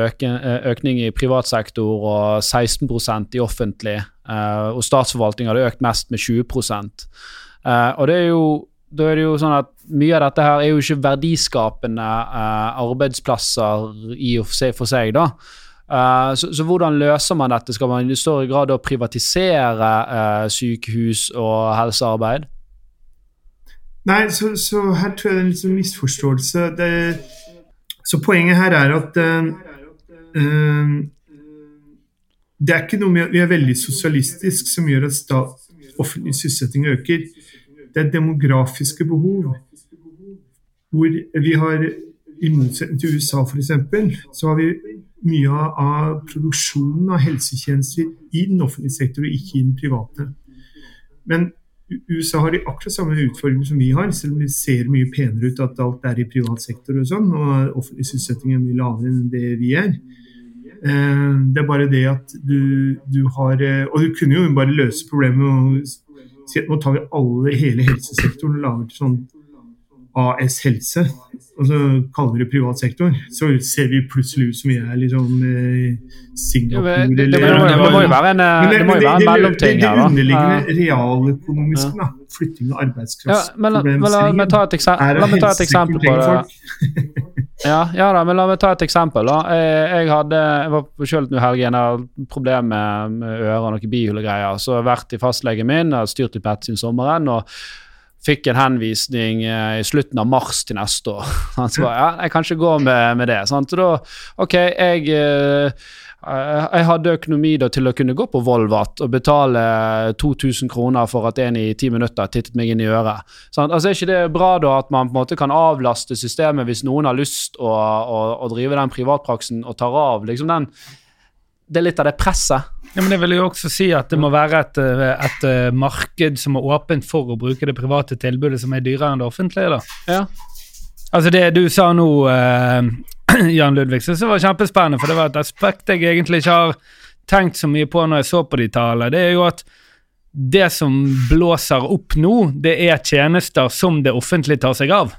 øke, økning i privat sektor og 16% i offentlig. Uh, og statsforvaltning hadde økt mest med 20 uh, Og det er jo da er det jo sånn at mye av dette her er jo ikke verdiskapende uh, arbeidsplasser i og for seg, da. Uh, så, så, hvordan løser man dette? Skal man i større grad privatisere uh, sykehus og helsearbeid? Nei, så, så, her tror jeg det er en liksom misforståelse. Det, så poenget her er at det er ikke noe med, at Vi er veldig sosialistisk som gjør at stat, offentlig sysselsetting øker det er demografiske behov. Hvor vi har, i motsetning til USA f.eks., så har vi mye av produksjonen av helsetjenester i den offentlige sektor, og ikke i den private. Men USA har de akkurat samme utfordringer som vi har, selv om det ser mye penere ut at alt er i privat sektor og sånn, og offentlig sysselsetting er mye lavere enn det vi er. Eh, det er bare det at du, du har eh, Og du kunne jo bare løse problemet med å nå tar vi alle, hele helsesektoren og lager sånn AS Helse, og så kaller vi det privat sektor, så ser vi plutselig ut som vi er liksom eh, Singapore eller det, det, det, det, må jo være en, det, må jo være en mellomting her, da. Det underliggende realøkonomiske, da. Flytting av arbeidskraftsproblemstillinger. Ja, la meg ta et, ta et eksempel på det. ja, ja da, men la meg ta et eksempel. da. Jeg, jeg hadde, jeg var på sjøl nå helgen, jeg hadde problemer med, med ører og noen bihulegreier. Så jeg har vært i fastlegen min, har styrt litt pets siden sommeren. og fikk en henvisning eh, i slutten av mars til neste år. Så ja, jeg kan ikke gå med, med det. Sant? Så da, ok, jeg, eh, jeg hadde økonomi da, til å kunne gå på Volvat og betale 2000 kroner for at en i ti minutter tittet meg inn i øret. Sånn, Altså, er ikke det bra da at man på en måte kan avlaste systemet hvis noen har lyst å, å, å drive den privatpraksen og tar av liksom den det er litt av det presset. Ja, men Jeg vil jo også si at det må være et, eh, et, eh, marked som er åpent for å bruke det private tilbudet som er dyrere enn det offentlige. da. Ja. Altså Det du sa nå, Jan Ludvig, så var kjempespennende, for det var et aspekt jeg egentlig ikke har tenkt så mye på når jeg så på de tallene. Det er jo at det som blåser opp nå, det er tjenester som det offentlige tar seg av.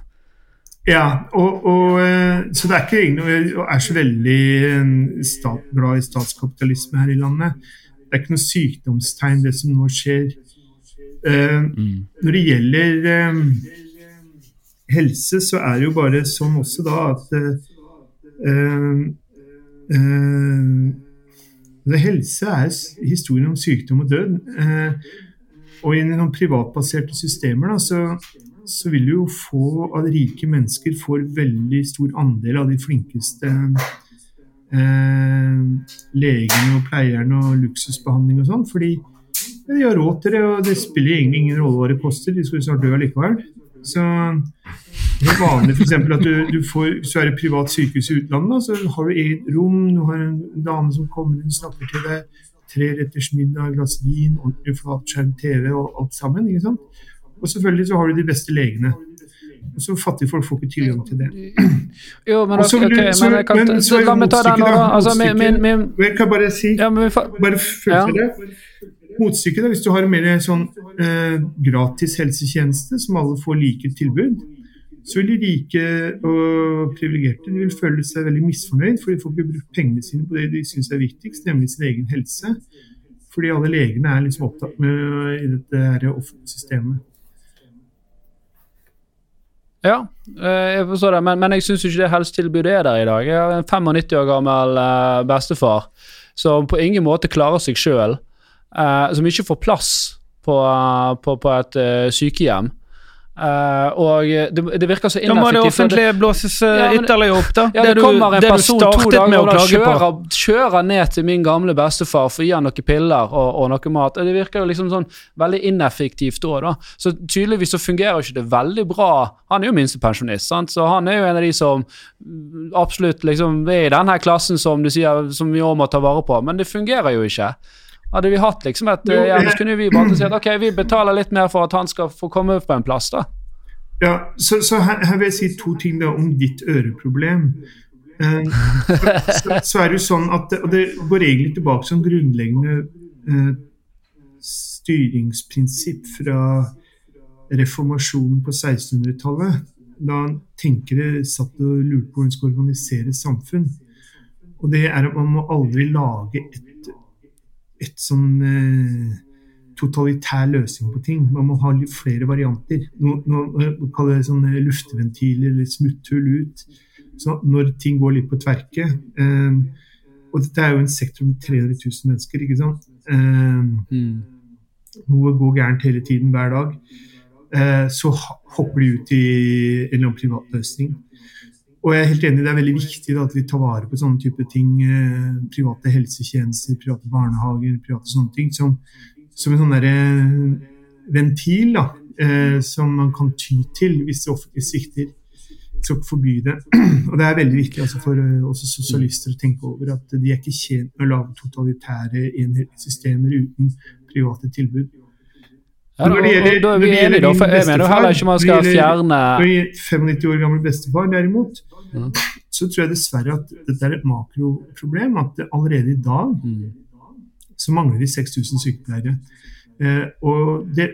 Ja, og, og, eh, så det er ikke egentlig Jeg er så veldig eh, stat, glad i statskapitalisme her i landet. Det er ikke noe sykdomstegn, det som nå skjer. Uh, mm. Når det gjelder um, helse, så er det jo bare sånn også da at uh, Helse er historien om sykdom og død. og i noen privatbaserte systemer da, så så vil du jo få at rike mennesker får veldig stor andel av de flinkeste eh, legene og pleierne og luksusbehandling og sånn. Fordi de har råd til det, og det spiller egentlig ingen rolle hva det koster. De skal jo snart dø likevel. Så det er vanlig f.eks. at du, du, får, hvis du er i privat sykehus i utlandet, så har du eget rom, du har en dame som kommer inn snakker til deg, tre retters middag, glass vin, ordentlig flatskjerm TV og alt sammen. ikke sant? Og selvfølgelig så har du de beste legene. Så fattige folk får ikke tilgang til det. Jo, men, Også, okay, så, men, kan, men så la meg ta den nå, da. Altså, min, min, min, jeg kan bare si ja, men, Bare følg ja. det. Motstykket, hvis du har en mer sånn eh, gratis helsetjeneste som alle får like tilbud, så vil de rike og privilegerte vil føle seg veldig misfornøyd, for de får ikke brukt pengene sine på det de syns er viktigst, nemlig sin egen helse. Fordi alle legene er liksom opptatt med i dette her offentlige systemet. Ja, eh, jeg forstår det, men, men jeg syns ikke det helsetilbudet er der i dag. Jeg har en 95 år gammel uh, bestefar som på ingen måte klarer seg sjøl, som ikke får plass på, uh, på, på et sykehjem. Uh, og det, det, virker så ineffektivt. Da må det offentlige blåses uh, ja, ytterligere opp, da. Ja, det, det kommer en person to dager og kjører, kjører, ned til min gamle bestefar for å gi han noen piller og, og, noe mat. Det virker jo liksom sånn veldig ineffektivt òg, da. Så tydeligvis så fungerer ikke det veldig bra. Han er jo minstepensjonist, sant? så han er jo en av de som absolutt liksom er i denne klassen som du sier, som vi òg må ta vare på. Men det fungerer jo ikke. Hadde vi hatt liksom et ja, så kunne vi bare si at ok, vi betaler litt mer for at han skal få komme på en plass, da. Ja, så, så her, her, vil jeg si to ting da om ditt øreproblem. Uh, så, så, er det jo sånn at Og det går egentlig tilbake som grunnleggende uh, styringsprinsipp fra reformasjonen på 1600-tallet. Da tenkere satt og lurte på hvordan de skal organisere samfunn. Og det er at man må aldri lage et et sånn eh, totalitær løsning på ting. Man må ha litt flere varianter. Noe, noe, kaller det sånn lufteventiler eller smutthull ut. Så når ting går litt på tverke eh, Og dette er jo en sektor med 300 000 mennesker, ikke sant. Eh, mm. Noe går gærent hele tiden, hver dag. Eh, så hopper de ut i en eller annen privat løsning. Og jeg er helt enig, Det er veldig viktig da, at vi tar vare på sånne type ting. Eh, private helsetjenester, private barnehager, private sånne ting. Som, som en sånn der, eh, ventil da, eh, som man kan ty til hvis det offentlige svikter. Skal ikke forby det. Og det er veldig viktig altså, for uh, også sosialister å tenke over at de er ikke tjent med å lage totalitære enhetssystemer uten private tilbud. Ja, da, da er vi enige, da. For jeg mener heller ikke man skal fjerne Når det 95 år gamle bestefar, derimot, så tror jeg dessverre at dette er et makroproblem. At allerede i dag så mangler vi 6000 sykepleiere. Eh, og det,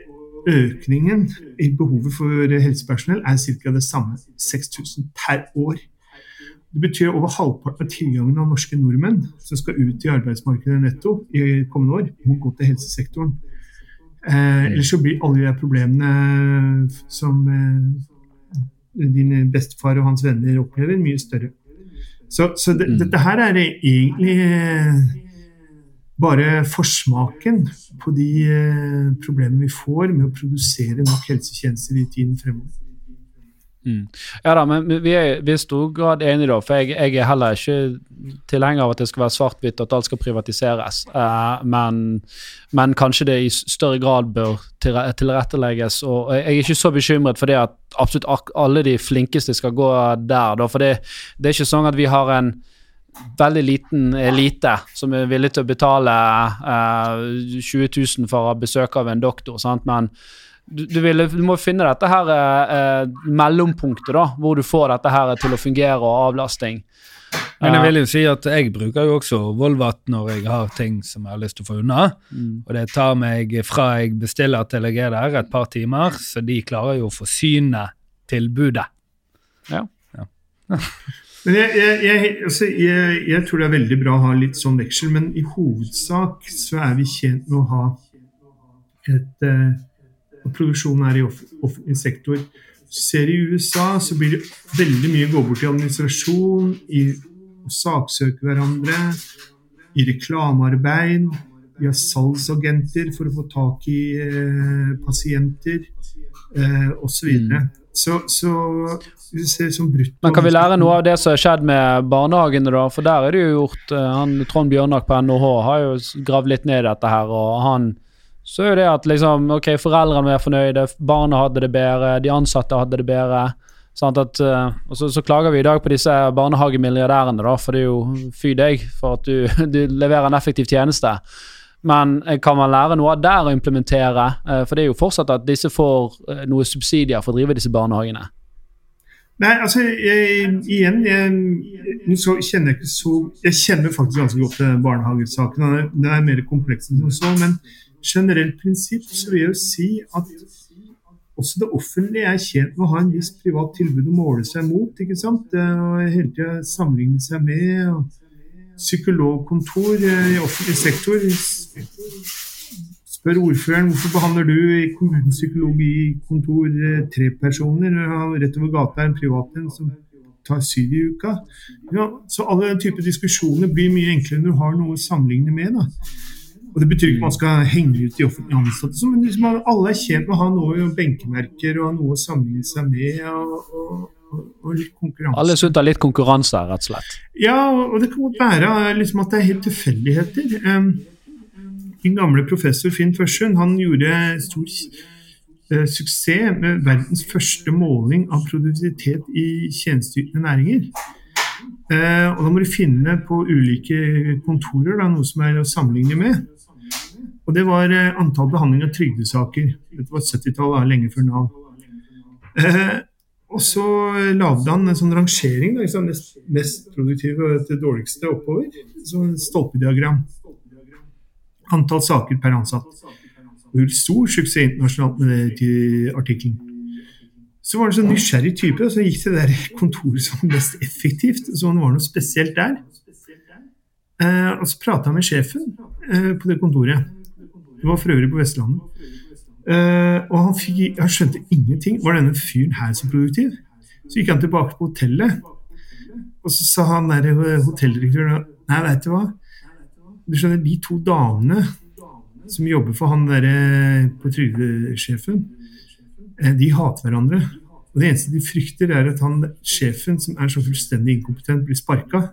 økningen i behovet for helsepersonell er ca. det samme. 6000 per år. Det betyr over halvparten av tilgangen av norske nordmenn som skal ut i arbeidsmarkedet netto i kommende år, må gå til helsesektoren. Eh, ellers så blir alle de problemene som eh, din bestefar og hans venner opplever, mye større. Så, så det, mm. dette her er egentlig eh, bare forsmaken på de eh, problemene vi får med å produsere nok helsetjenester i tiden fremover. Mm. Ja da, men vi er, vi er i stor grad enige, da. For jeg, jeg, er heller ikke tilhenger av at det skal være svart-hvitt, at alt skal privatiseres. Uh, men, men, kanskje det i større grad bør tilrettelegges. Og jeg er ikke så bekymret for det at absolutt alle de flinkeste skal gå der, da. For det, det er ikke sånn at vi har en veldig liten elite som er villig til å betale uh, 20 000 for å besøke av en doktor, sant? men du, du, vil, du, må finne dette her eh, mellompunktet, da, hvor du får dette her til å fungere og avlasting. Men jeg vil jo si at jeg bruker jo også Volvat når jeg har ting som jeg har lyst til å få unna. Mm. Og det tar meg fra jeg bestiller til jeg er der, et par timer, så de klarer jo å forsyne tilbudet. Ja. ja. men jeg, jeg, jeg, altså, jeg, tror det er veldig bra å ha litt sånn veksel, men i hovedsak så er vi tjent med å ha et eh, og produksjonen er i offentlig sektor. Ser i USA så blir det veldig mye gå bort i administrasjon, i å saksøke hverandre, i reklamearbeid. Vi har salgsagenter for å få tak i eh, pasienter eh, osv. Så, mm. så så vi ser som brutt Men Kan vi lære noe av det som har skjedd med barnehagene? da? For der er det jo gjort eh, han, Trond Bjørnak på NHH har jo gravd litt ned dette her. og han så er jo det at liksom, ok, foreldrene var fornøyde, barna hadde det bedre, de ansatte hadde det bedre. Sånn at, uh, og så, så, klager vi i dag på disse barnehagemilliardærene, da, for det er jo fy deg for at du, du leverer en effektiv tjeneste. Men eh, kan man lære noe av der å implementere? Uh, for det er jo fortsatt at disse får noe subsidier for å drive disse barnehagene. Nei, altså jeg, igjen jeg, så kjenner jeg ikke så Jeg kjenner faktisk ganske godt barnehagesaken. Den er mer kompleks enn så, men generelt prinsipp så vil jeg jo si at også det offentlige er tjent med å ha en viss privat tilbud å måle seg mot. ikke sant? Og hele tida sammenligne seg med. og Psykologkontor eh, i offentlig sektor. Spør ordføreren hvorfor behandler du i kommunens psykologikontor eh, tre personer. Rett over gata er en privat en som tar syv i uka. Ja, så alle typer diskusjoner blir mye enklere når du har noe å sammenligne med. da. Og Det betyr ikke man skal henge ut de offentlig ansatte, men liksom alle er tjent med å ha noe benkemerker og noe å sammenligne seg med. og, og og litt konkurranse. Alle sunter er litt konkurranse, rett og slett? Ja, og det kan godt være liksom, at det er helt tilfeldigheter. Min gamle professor Finn Førsund han gjorde stor uh, suksess med verdens første måling av produktivitet i tjenesteytende næringer. Uh, og da må du finne på ulike kontorer da, noe som er å sammenligne med. Og det var uh, antall behandling av trygdesaker. Dette var 70-tallet, lenge før Nav. Og så lagde han en sånn rangering, da, mest, mest produktive til dårligste oppover. Sånn stolpediagram. Antall saker per ansatt. Og stor suksess internasjonalt med det til artikkelen. Så var det en sånn nysgjerrig type, og så gikk det der kontoret som mest effektivt. Så det var noe spesielt der. Eh, og så prata han med sjefen eh, på det kontoret. Det var for øvrig på Vestlandet. Uh, og han, fikk, han, skjønte ingenting. Var denne fyren her så produktiv? Så gikk han tilbake på hotellet, og så sa han der eh, hotelldirektøren Nei, veit du hva? Du skjønner, de to damene som jobber for han derre eh, på trygdesjefen, de hater hverandre. Og det eneste de frykter, er at han sjefen, som er så fullstendig inkompetent, blir sparka.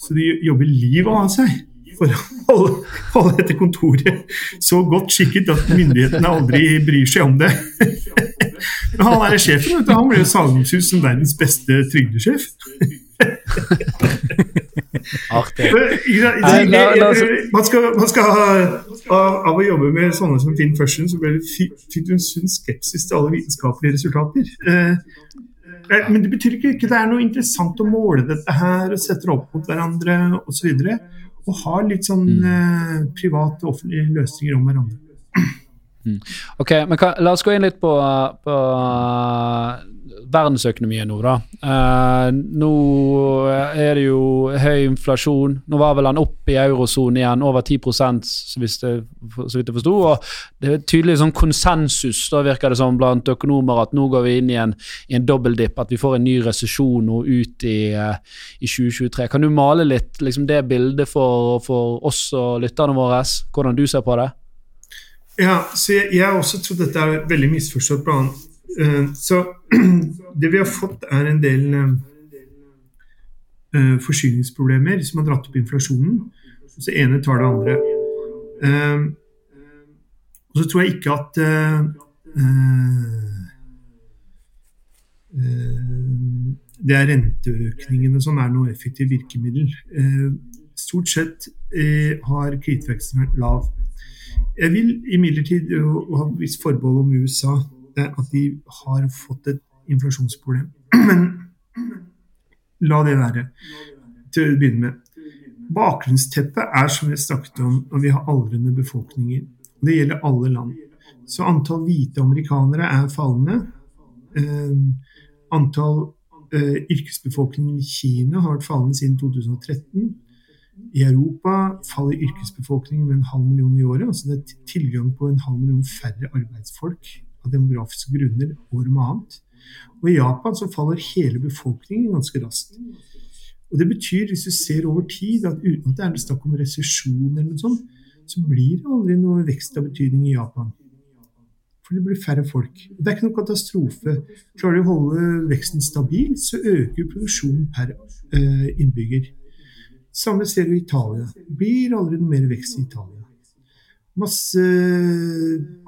Så de jobber livet av seg for å holde, holde dette kontoret så godt skikket at myndighetene aldri bryr seg om det. Men han er sjefen, han ble jo sagnomsust som verdens beste trygdesjef. Artig. Man skal, man skal ha, av å jobbe med sånne som Finn Førsten, så fikk du en sunn skepsis til alle vitenskapelige resultater. Eh, eh, men det betyr ikke at det er noe interessant å måle dette her og sette det opp mot hverandre osv og har litt sånn mm. eh, private og offentlige løsninger om hverandre. Mm. Ok, men kan, La oss gå inn litt på, på verdensøkonomien nå, da. Eh, nå er det jo høy inflasjon. Nå var vel han opp i eurosonen igjen, over 10% så, vidt jeg forsto. Og det er tydelig sånn konsensus da virker det som blant økonomer at nå går vi inn i en, i en dobbeltdipp, at vi får en ny resesjon nå ut i, uh, i 2023. Kan du male litt liksom, det bildet for, for oss og lytterne våre, hvordan du ser på det? Ja, så jeg, jeg også trodd dette er veldig misforstått. Blant Eh, så det vi har fått, er en del eh, eh, forsyningsproblemer som har dratt opp inflasjonen. Så ene tar det andre. Og så tror jeg ikke at det er renteøkningen og sånn er noe effektivt virkemiddel. Stort sett har kredittveksten vært lav. Jeg vil imidlertid ha visst forbehold om USA at de har fått et inflasjonsproblem. Men la det være til å begynne med. Bakgrunnsteppet er som vi snakket om, og vi har aldrende befolkninger. Det gjelder alle land. Så antall hvite amerikanere er fallende. Eh, antall eh, yrkesbefolkningen i Kina har vært fallende siden 2013. I Europa faller yrkesbefolkningen med en halv million i året. altså Det er tilgang på en halv million færre arbeidsfolk av demografiske grunner år med annet. Og I Japan så faller hele befolkningen ganske raskt. Og Det betyr, hvis du ser over tid, at uten at det er snakk om resesjon, eller noe sånt, så blir det aldri noe vekst av betydning i Japan. For det blir færre folk. Det er ikke noe katastrofe. Klarer de å holde veksten stabil, så øker produksjonen per uh, innbygger. Samme ser du i Italia. Det blir aldri noe mer vekst i Italia masse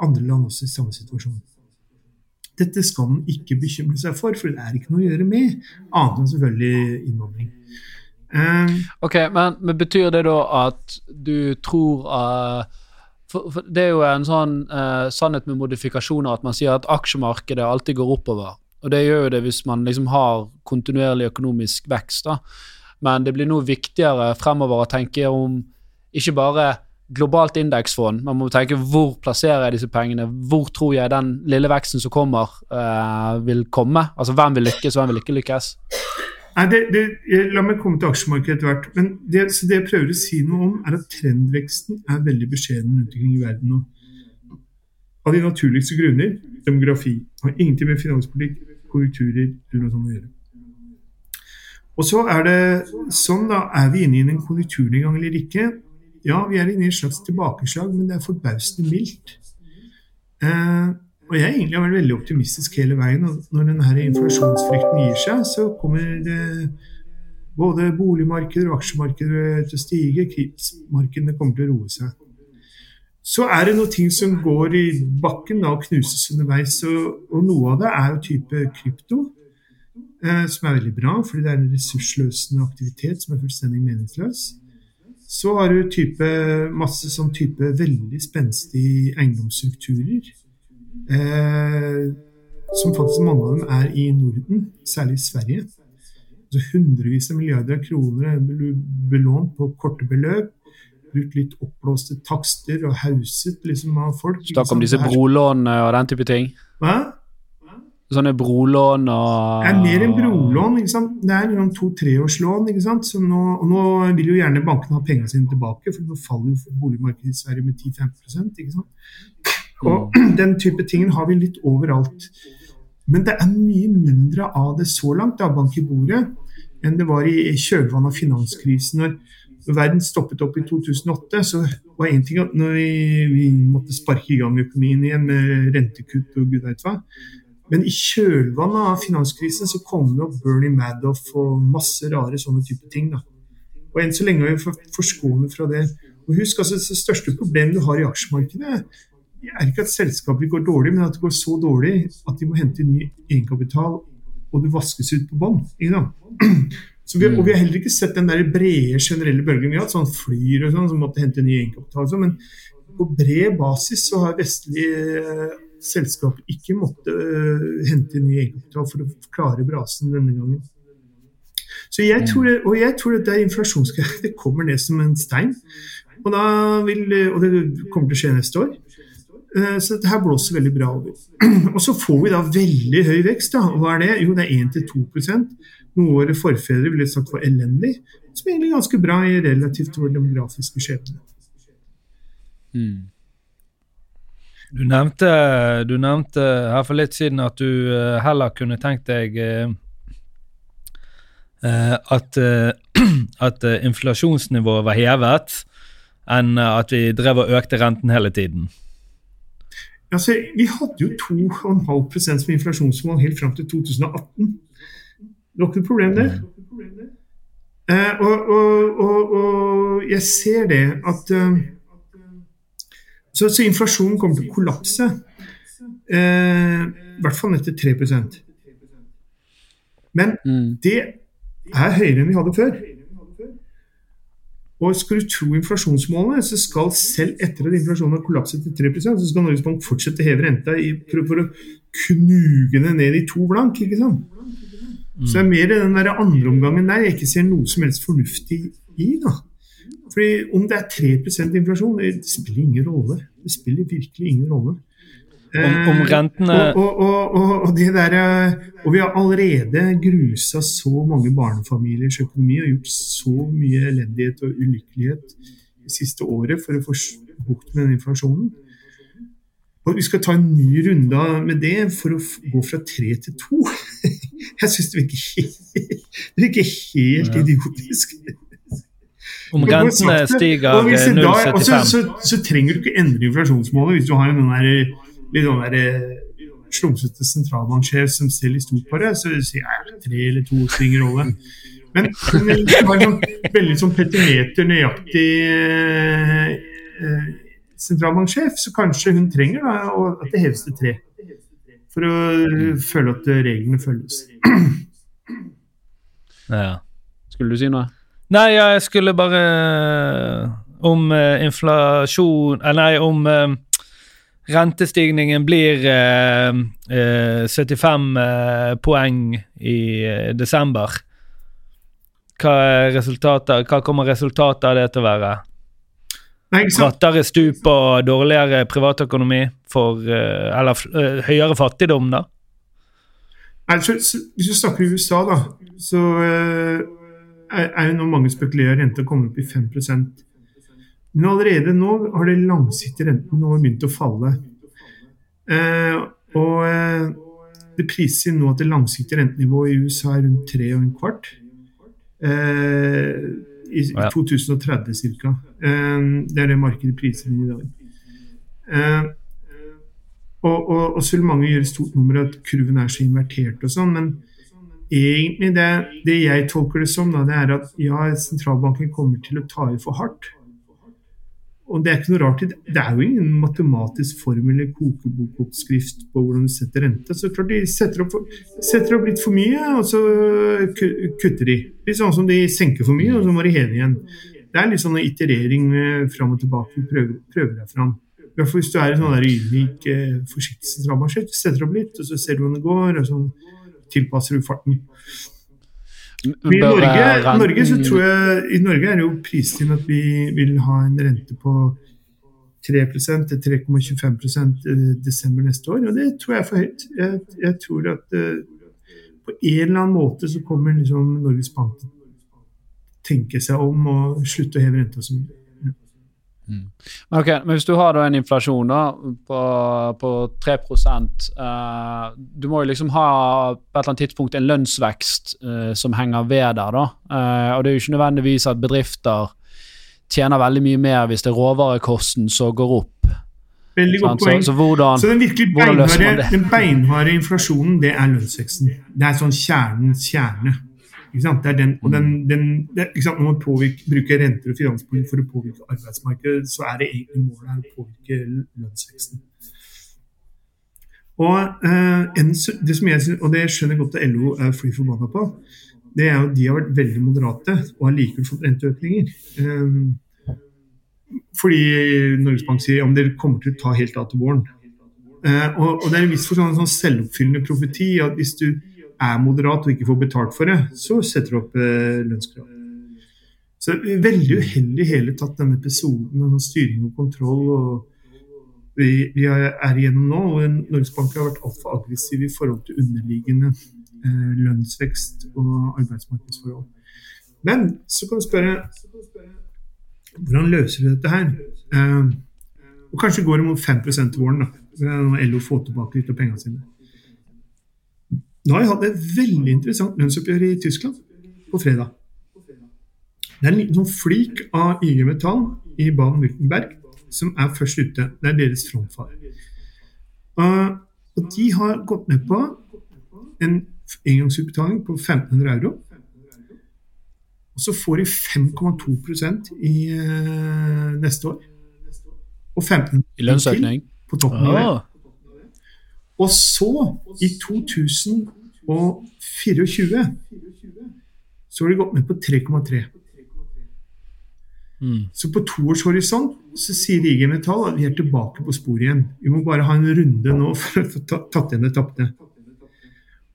andre land også i samme situasjon. Dette skal man ikke bekymre seg for, for det er ikke noe å gjøre med, annet enn selvfølgelig innvandring. Um, ok, men, men, betyr det da at du tror uh, for, for Det er jo en sånn uh, sannhet med modifikasjoner at man sier at aksjemarkedet alltid går oppover. Og det gjør jo det hvis man liksom har kontinuerlig økonomisk vekst. da. Men det blir nå viktigere fremover å tenke om ikke bare globalt indeksfond. Man må tenke hvor plasserer jeg disse pengene? Hvor tror jeg den lille veksten som kommer, uh, vil komme? Altså hvem vil lykkes, hvem vil ikke lykkes? Nei, det, det, La meg komme til aksjemarkedet etter hvert. Men det, det, jeg prøver å si noe om, er at trendveksten er veldig beskjeden rundt omkring i verden nå. Av de naturligste grunner demografi. Har ingenting med finanspolitikk, konjunkturer eller noe sånt å gjøre. Og så er det sånn, da, er vi inne i en konjunkturnedgang eller ikke? Ja, vi er inne i et slags tilbakeslag, men det er forbausende mildt. Eh, og jeg egentlig har vært veldig optimistisk hele veien. og Når denne inflasjonsfrykten gir seg, så kommer det både boligmarkeder og aksjemarkeder til å stige. Krigsmarkedene kommer til å roe seg. Så er det noen ting som går i bakken da, og knuses underveis. Og, og, noe av det er jo type krypto, eh, som er veldig bra, fordi det er en ressursløsende aktivitet som er fullstendig meningsløs. Så har du type, masse sånn type veldig spenstige eiendomsstrukturer. Eh, som faktisk mange av dem er i Norden, særlig i Sverige. Altså hundrevis av milliarder av kroner er belånt på korte beløp brukt litt oppblåste takster og hauset liksom av folk. Snakk om disse brolånene og den type ting? Hva? Sånne brolån og Det er mer enn brolån. ikke sant? Det er noen to-treårslån. ikke sant? Så nå, og nå vil jo gjerne bankene ha pengene sine tilbake, for nå faller jo boligmarkedet i Sverige med 10-15 ikke sant? Og den type ting har vi litt overalt. Men det er mye mindre av det så langt, da, bank i bordet, enn det var i kjølvannet av finanskrisen. når verden stoppet opp i 2008, så var én ting at når vi, vi, måtte sparke i gang økonomien igjen med rentekutt og gud veit hva. Men i kjølvannet av finanskrisen så kom opp Bernie Madoff og masse rare sånne type ting. da. Og enn så lenge er vi forskånet fra det. Og husk, altså, Det største problemet du har i aksjemarkedet, er ikke at selskaper går dårlig, men at det går så dårlig at de må hente ny egenkapital, og det vaskes ut på bånn. Og vi har heller ikke sett den der brede, generelle bølgen. Vi har hatt sånn flyr og sånn som måtte hente ny egenkapital. Sånn, men på bred basis så har vestlige selskaper ikke måtte uh, hente ny egenkapital for å klare brasen denne gangen. Så jeg mm. tror, det, og jeg tror at det inflasjonsgreiet kommer ned som en stein. Og, vil, og, det kommer til å skje neste år. Uh, så dette her blåser veldig bra over. og så får vi da veldig høy vekst. Da. Hva er det? Jo, det er 1-2 noe våre forfedre ville sagt var elendig, som egentlig er ganske bra i relativt til vår demografiske skjebne. Mm. Du nevnte, du nevnte her for litt siden at du uh, heller kunne tenkt deg uh, at, at inflasjonsnivået var hevet, enn at vi drev og økte renten hele tiden. Altså, vi hadde jo 2,5% som inflasjonsmål helt fram til 2018. Det var ikke noe problem, det. Eh, og, og, og, og, jeg ser det at så, så, inflasjonen kommer til å kollapse. Eh, I hvert fall ned til 3% Men mm. det er høyere enn vi hadde før. Og skal du tro inflasjonsmålene, så skal selv etter at inflasjonen har kollapset til 3% så skal Norges Bank fortsette å heve renta i, for, for, å knuge det ned i to blank. ikke sant? Mm. Så det er mer den der andre omgangen der jeg ikke ser noe som helst fornuftig i. da. Fordi Om det er 3% inflasjon, det spiller ingen rolle. Det spiller virkelig ingen rolle. Om, om eh, rentene og, og, og, og, det der, og vi har allerede grusa så mange barnefamiliers økonomi og gjort så mye elendighet og ulykkelighet det siste året for å få bukt med den inflasjonen. Og vi skal ta en ny runde med det for å gå fra tre til to. Jeg syns det virker helt, det virker helt idiotisk. Om rentene stiger 0,75 så, så, så, trenger du ikke endre inflasjonsmålet hvis du har en der, litt sånn der eh, slumsete sentralbanksjef som ser litt stort på det. Så sier jeg tre eller to svinger over. Men det har en sånn, veldig sånn petimeter nøyaktig eh, eh sentralbanksjef, så kanskje hun trenger da, at det heves til tre. For å føle at reglene følges. Ja. Skulle du si noe? Nei, jeg skulle bare Om uh, inflasjon eh, Nei, om uh, rentestigningen blir uh, 75 poeng i desember. Hva, hva kommer resultatet av det til å være? Brattere stup og dårligere privatøkonomi for eh, Eller eh, høyere fattigdom, da? Altså, hvis du snakker USA, da, så eh, er jo nå mange spekulerer renta kommer opp i 5% Men allerede nå har det langsiktige renten nå begynt å falle. og det priser nå at det langsiktige rentenivået i USA er rundt 3,25. Eh, i 2030 ca. Det er det markedet priser inn i dag. Eh, Og, og, og så vil mange gjøre stort nummer av at kurven er så invertert og sånn, men egentlig det, det jeg tolker det som, da, det er at ja, sentralbanken kommer til å ta i for hardt. Og det er ikke noe rart det. Er jo ingen matematisk formel eller kokebokoppskrift på hvordan du setter rente. Så klart de setter opp, setter opp litt for mye, og så kutter de. Litt sånn som de senker for mye, og så må de heve igjen. Det er litt sånn iterering eh, fram og tilbake. Prøver, prøver deg fram. I hvert fall hvis du er i sånn der ydmyk, eh, forsiktig sentralbanksjef. Setter opp litt, og så ser du hvordan det går, og så tilpasser du farten. I Norge, eh, Norge, så tror jeg, I Norge er det jo priset inn at vi vil ha en rente på 3% til 3,25 i desember neste år, og det tror jeg er for høyt. Jeg, jeg tror at eh, på en eller annen måte så kommer liksom Norges Bank til å tenke seg om og slutte å heve renta så mye. Ok, men Hvis du har en inflasjon da på, på 3 eh, Du må jo liksom ha på et eller annet tidspunkt en lønnsvekst eh, som henger ved der. da. Eh, og Det er jo ikke nødvendigvis at bedrifter tjener veldig mye mer hvis det er råvarekosten som går opp. Veldig godt poeng. Så, så hvordan, Så den virkelig beinharde, den beinharde inflasjonen, det er lønnsveksten. Det er sånn kjernens kjerne. Den, og den, den, det? Når man påvirker, bruker renter og finanspolitikk for å påvirke arbeidsmarkedet, så er det egentlig målet her å påvirke lønnsveksten. Og, eh, en, det som jeg, og det skjønner jeg godt at LO er fly forbanna på, det er jo de har vært veldig moderate og har likevel fått renteøkninger. Eh, fordi Norges Bank sier om dere kommer til å ta helt av til våren. Eh, og, og det er en viss forstand en sånn selvoppfyllende profeti at hvis du er moderat og ikke får betalt for det, så setter du opp eh, lønnskrav. Så det er veldig uheldig i hele tatt denne episoden om styring og kontroll og vi, vi er igjennom nå. og Norges Bank har vært altfor aggressiv i forhold til underliggende eh, lønnsvekst og arbeidsmarkedsforhold. Men så kan du spørre hvordan løser vi dette her? Eh, og kanskje går det mot 5 til våren, da. Når LO får tilbake litt av pengene sine. Nå har jeg hatt et veldig interessant lønnsoppgjør i Tyskland på fredag. Det er en liten sånn flik av IG Metall i Baden-Württemberg som er først ute. Det er deres frontfar. Uh, og de har gått med på en engangsutbetaling på 1500 euro. Og så får de 5,2% i eh, neste år. Og 15 I lønnsøkning? på toppen av det. Og så, i 2024, så har de gått ned på 3,3. mm. Så på toårshorisont så sier IG Metall at vi er tilbake på sporet igjen. Vi må bare ha en runde nå for å få tatt igjen det tapte.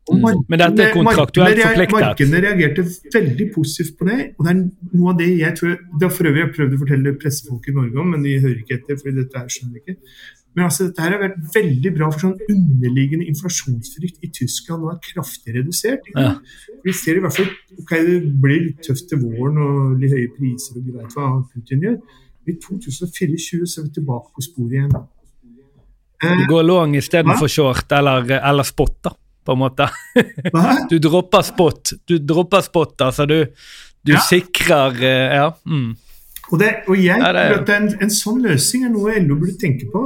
Mm. Men dette er kontraktuelt forpliktet. Markedene reagerte veldig positivt på det. Og det er noe av det jeg tror Det har for øvrig jeg prøvd å fortelle pressefolk i Norge om, men de hører ikke etter, fordi dette er skjønner ikke. Men altså, dette her har vært veldig bra for sånn underliggende inflasjonsfrykt i Tyskland og er kraftig redusert. Ja. Vi ser i hvert fall ok, det blir litt tøft til våren og litt høye priser og du vet hva Putin gjør. I 2024 så er vi tilbake på sporet igjen. Eh, Du går long istedenfor short, eller, eller spot, da, på en måte. hva? Du dropper spot, du dropper spot, altså du, du Ja. sikrer eh, Ja. Mm. Og, det, og jeg Ja, det er- en, en sånn løsning er noe LO burde tenke på.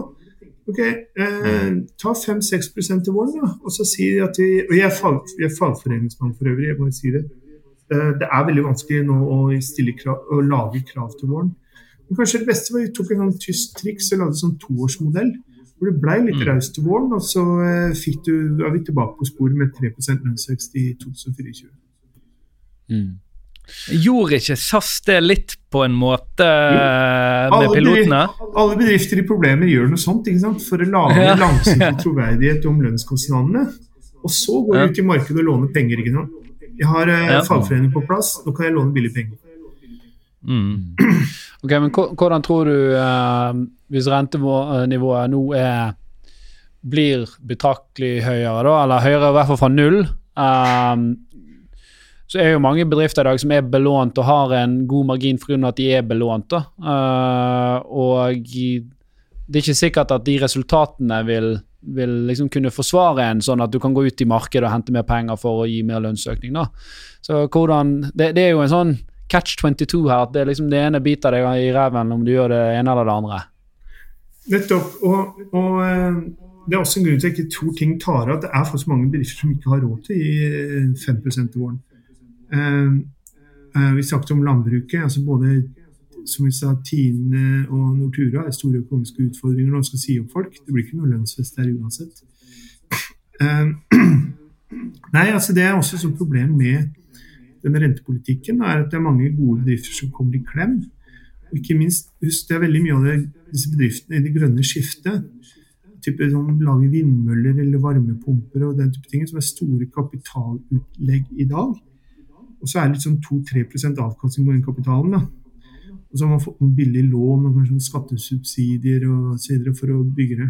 Ok, eh, Ta 5-6 til våren, da. Og så si at vi Og jeg er, fag, jeg er fagforeningsmann for øvrig, jeg må si det. Eh, det er veldig vanskelig nå å, stille krav, å lage krav til våren. Men kanskje det beste var at vi tok en sånn tysk triks og lagde sånn toårsmodell. Hvor det ble litt Mm. raust til våren, og så eh, fikk du, er vi tilbake på sporet med 3 lønnsvekst i 2024. Mm. Gjorde ikke SAS det litt på en måte eh, med Alle pilotene? bedrifter, alle bedrifter i problemer gjør noe sånt ikke sant? for å lage Ja. langsiktig troverdighet om lønnskostnadene. Og så går Ja. du ut i markedet og låner penger. ikke sant? Jeg har eh, Ja. fagforening på plass, nå kan jeg låne billige penger. Mm. Ok, men Hvordan tror du, eh, hvis rentenivået nå er, blir betraktelig høyere, da, eller høyere i hvert fall fra null eh, Så er jo mange bedrifter i dag som er belånt og har en god margin pga. at de er belånt. Eh, og det er ikke sikkert at de resultatene vil, vil liksom kunne forsvare en, sånn at du kan gå ut i markedet og hente mer penger for å gi mer lønnsøkning. da. Så hvordan, det, det er jo en sånn catch 22 her. At det, liksom, det ene biter deg i reven om du gjør det ene eller det andre. Nettopp. Og, og eh, det er også en grunn til at jeg ikke tror ting tar av. Det er faktisk mange bedrifter som ikke har råd til i 5 av våren. Uh, uh, vi snakket om landbruket. altså både som vi sa, Tine og Nortura er store økonomiske utfordringer når man skal si opp folk. Det blir ikke noe lønnsfest der uansett. Uh, nei, altså Det er også et problem med denne rentepolitikken er at det er mange gode bedrifter som kommer i klem. Og ikke minst, husk det er veldig mye av det, disse bedriftene i det grønne skiftet. Type sånn, Lage vindmøller eller varmepumper og den type ting, som er store kapitalutlegg i dag. Og så er det liksom 2-3% avkastning på den kapitalen. da. Og så har man fått noen billige lån og kanskje noen skattesubsidier og så videre for å bygge det.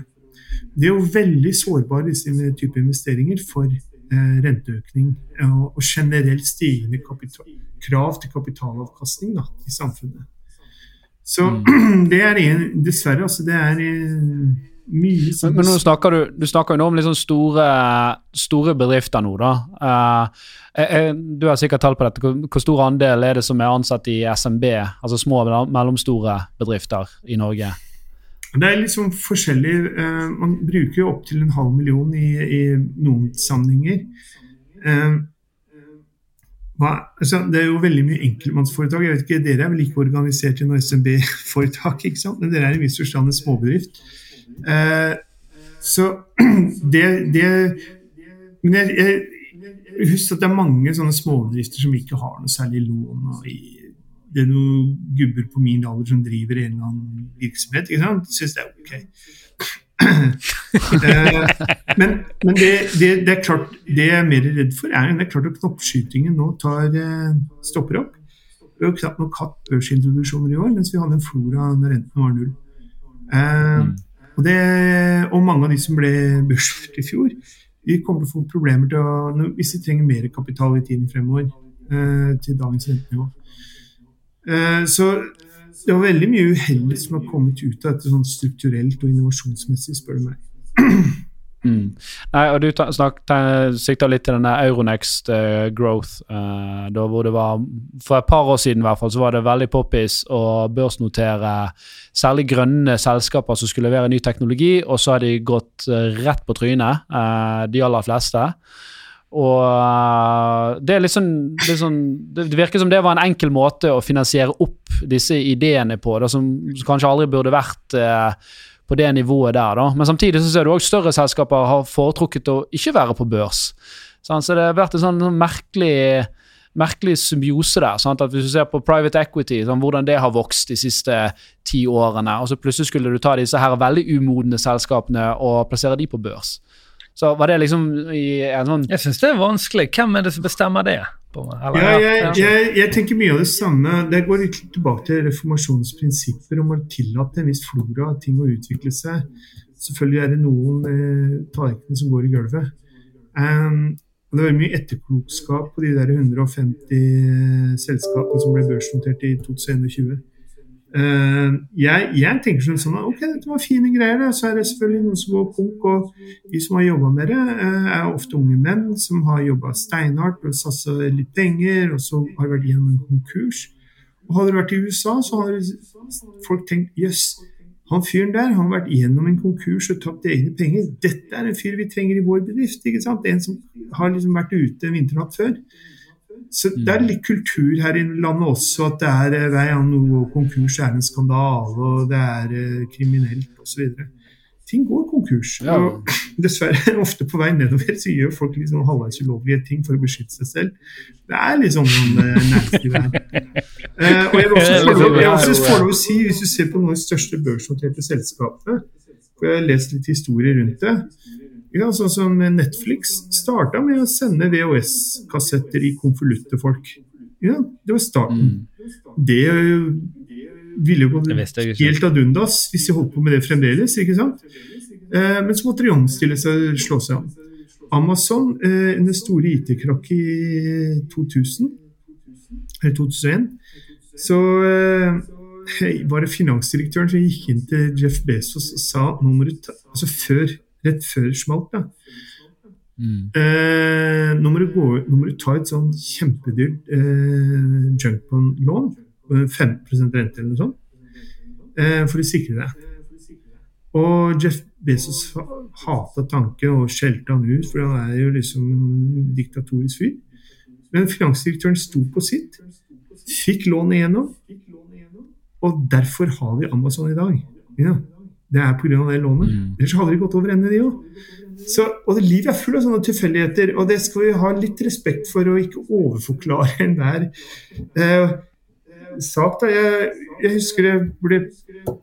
Det er jo veldig sårbare disse type investeringer for eh, renteøkning og, og, generelt stigende kapital, krav til kapitalavkastning da, i samfunnet. Så mm. det er en, dessverre, altså det er eh, mye som Men, men nå snakker du, du snakker jo nå om liksom store, store bedrifter nå, da. Uh, jeg, du har sikkert tall på dette. Hvor, hvor, stor andel er det som er ansatt i SMB, altså små og mellomstore bedrifter i Norge? Det er liksom forskjellig. Uh, man bruker jo opptil en halv million i, i noen sammenhenger. Uh, altså, det er jo veldig mye enkeltmannsforetak. jeg vet ikke, Dere er vel ikke organisert i noe SMB-foretak, ikke sant? men dere er i viss forstand en småbedrift. Uh, så det, det Men jeg, jeg Husk at det er mange sånne småbedrifter som ikke har noe særlig lån. og det er noen gubber på min alder som driver en eller annen virksomhet. ikke sant? Syns det er ok. Eh, men, men det, det, det, er klart, det jeg er mer redd for, er, det er klart at knoppskytingen nå tar, eh, stopper opp. Vi har knapt nok hatt børsintroduksjoner i år, mens vi hadde en flora når renten var null. Uh, mm. Og, det, og, mange av de som ble børsført i fjor, vi kommer til å få problemer til å, hvis de trenger mer kapital i tiden fremover eh, til dagens rentenivå. Eh, så det var veldig mye uheldig som har kommet ut av dette sånn strukturelt og innovasjonsmessig, spør du meg. Mm. Nei, og Du sikta litt til denne Euronext uh, Growth. Uh, da hvor det var, For et par år siden hvert fall, så var det veldig poppis å børsnotere særlig grønne selskaper som skulle levere ny teknologi, og så har de gått uh, rett på trynet, de aller fleste. Og det er litt sånn, sånn, det virker som det var en enkel måte å finansiere opp disse ideene på, da, som, som kanskje aldri burde vært eh, på det nivået der. da. Men samtidig så ser du òg større selskaper har foretrukket å ikke være på børs. Sant? Så det har vært en sånn, sånn merkelig, merkelig symbiose der. Sant? at Hvis du ser på private equity, sånn, hvordan det har vokst de siste ti årene, og så plutselig skulle du ta disse her veldig umodne selskapene og plassere de på børs. Så var det liksom i en sånn Jeg syns det er vanskelig. Hvem er det som bestemmer det? Eller, ja, jeg, jeg, jeg, tenker mye av det samme. Det går litt tilbake til reformasjonens prinsipper om å tillate en viss flora av ting å utvikle seg. Selvfølgelig er det noen eh, tallerkener som går i gulvet. Um, det var mye etterklokskap på de der 150 selskapene som ble børsnotert i 2021. Uh, jeg, jeg, tenker sånn at ok, dette var fine greier. Da. Så er det selvfølgelig noen som går konk. Og de som har jobba med det, uh, er ofte unge menn som har jobba steinhardt og satsa litt penger, og så har vært gjennom en konkurs. Og hadde det vært i USA, så har folk tenkt jøss, yes, han fyren der han har vært gjennom en konkurs og tapt egne penger. Dette er en fyr vi trenger i vår bedrift. ikke sant? En som har liksom vært ute en vinternatt før. Så Det er litt kultur her i landet også at det er eh, vei an noe konkurs er en skandale, og det er uh, kriminelt osv. Ting går konkurs. Ja. og Dessverre, ofte på vei nedover så gjør folk liksom halvveis ulovlige ting for å beskytte seg selv. Det er liksom noen uh, næringsliv her. Uh, og jeg vil også få lov, lov å si, hvis du ser på noen av de største børsnoterte selskapene, for jeg har lest litt historie rundt det ja, sånn som Netflix starta med å sende VHS-kassetter i konvolutt til folk. Ja, det var starten. Mm. Det ville jo gått helt ad undas hvis de holdt på med det fremdeles. ikke sant? Eh, men så måtte de omstille seg og slå seg an. Amazon, eh, den store IT-krakk i 2000, eller 2001, så eh, var det finansdirektøren som gikk inn til Jeff Bezos og sa nå må du ta, altså før rett før det smalt. Mm. Eh, nå, må du gå, nå må du ta et sånn kjempedyrt eh, junkbond-lån, eh, 15% rente eller noe sånt, eh, for å sikre deg. Og Jeff Bezos ha- hata tanken og skjelte han ut, for han er jo liksom en diktatorisk fyr. Men finansdirektøren sto på sitt, fikk lånet igjennom, og derfor har vi Amazon i dag. Ja, det er pga. det lånet. Mm. Ellers hadde de gått over ende, de òg. Så, og det livet er full av sånne tilfeldigheter, og det skal vi ha litt respekt for å ikke overforklare enhver eh, sak. Da. Jeg, jeg husker jeg ble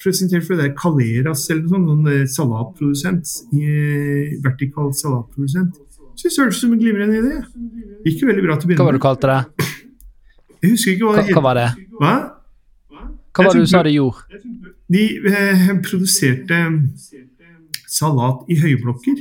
presentert for det der Caleras eller noe sånt, noen salatprodusent. Eh, Vertikal salatprodusent. Syns det hørtes ut som en glimrende idé. Gikk jo veldig bra til å Hva var det du kalte det? Jeg husker ikke hva Hva, det hva var det? Hva? Hva var det du sa det gjorde? De eh, produserte salat i høyblokker.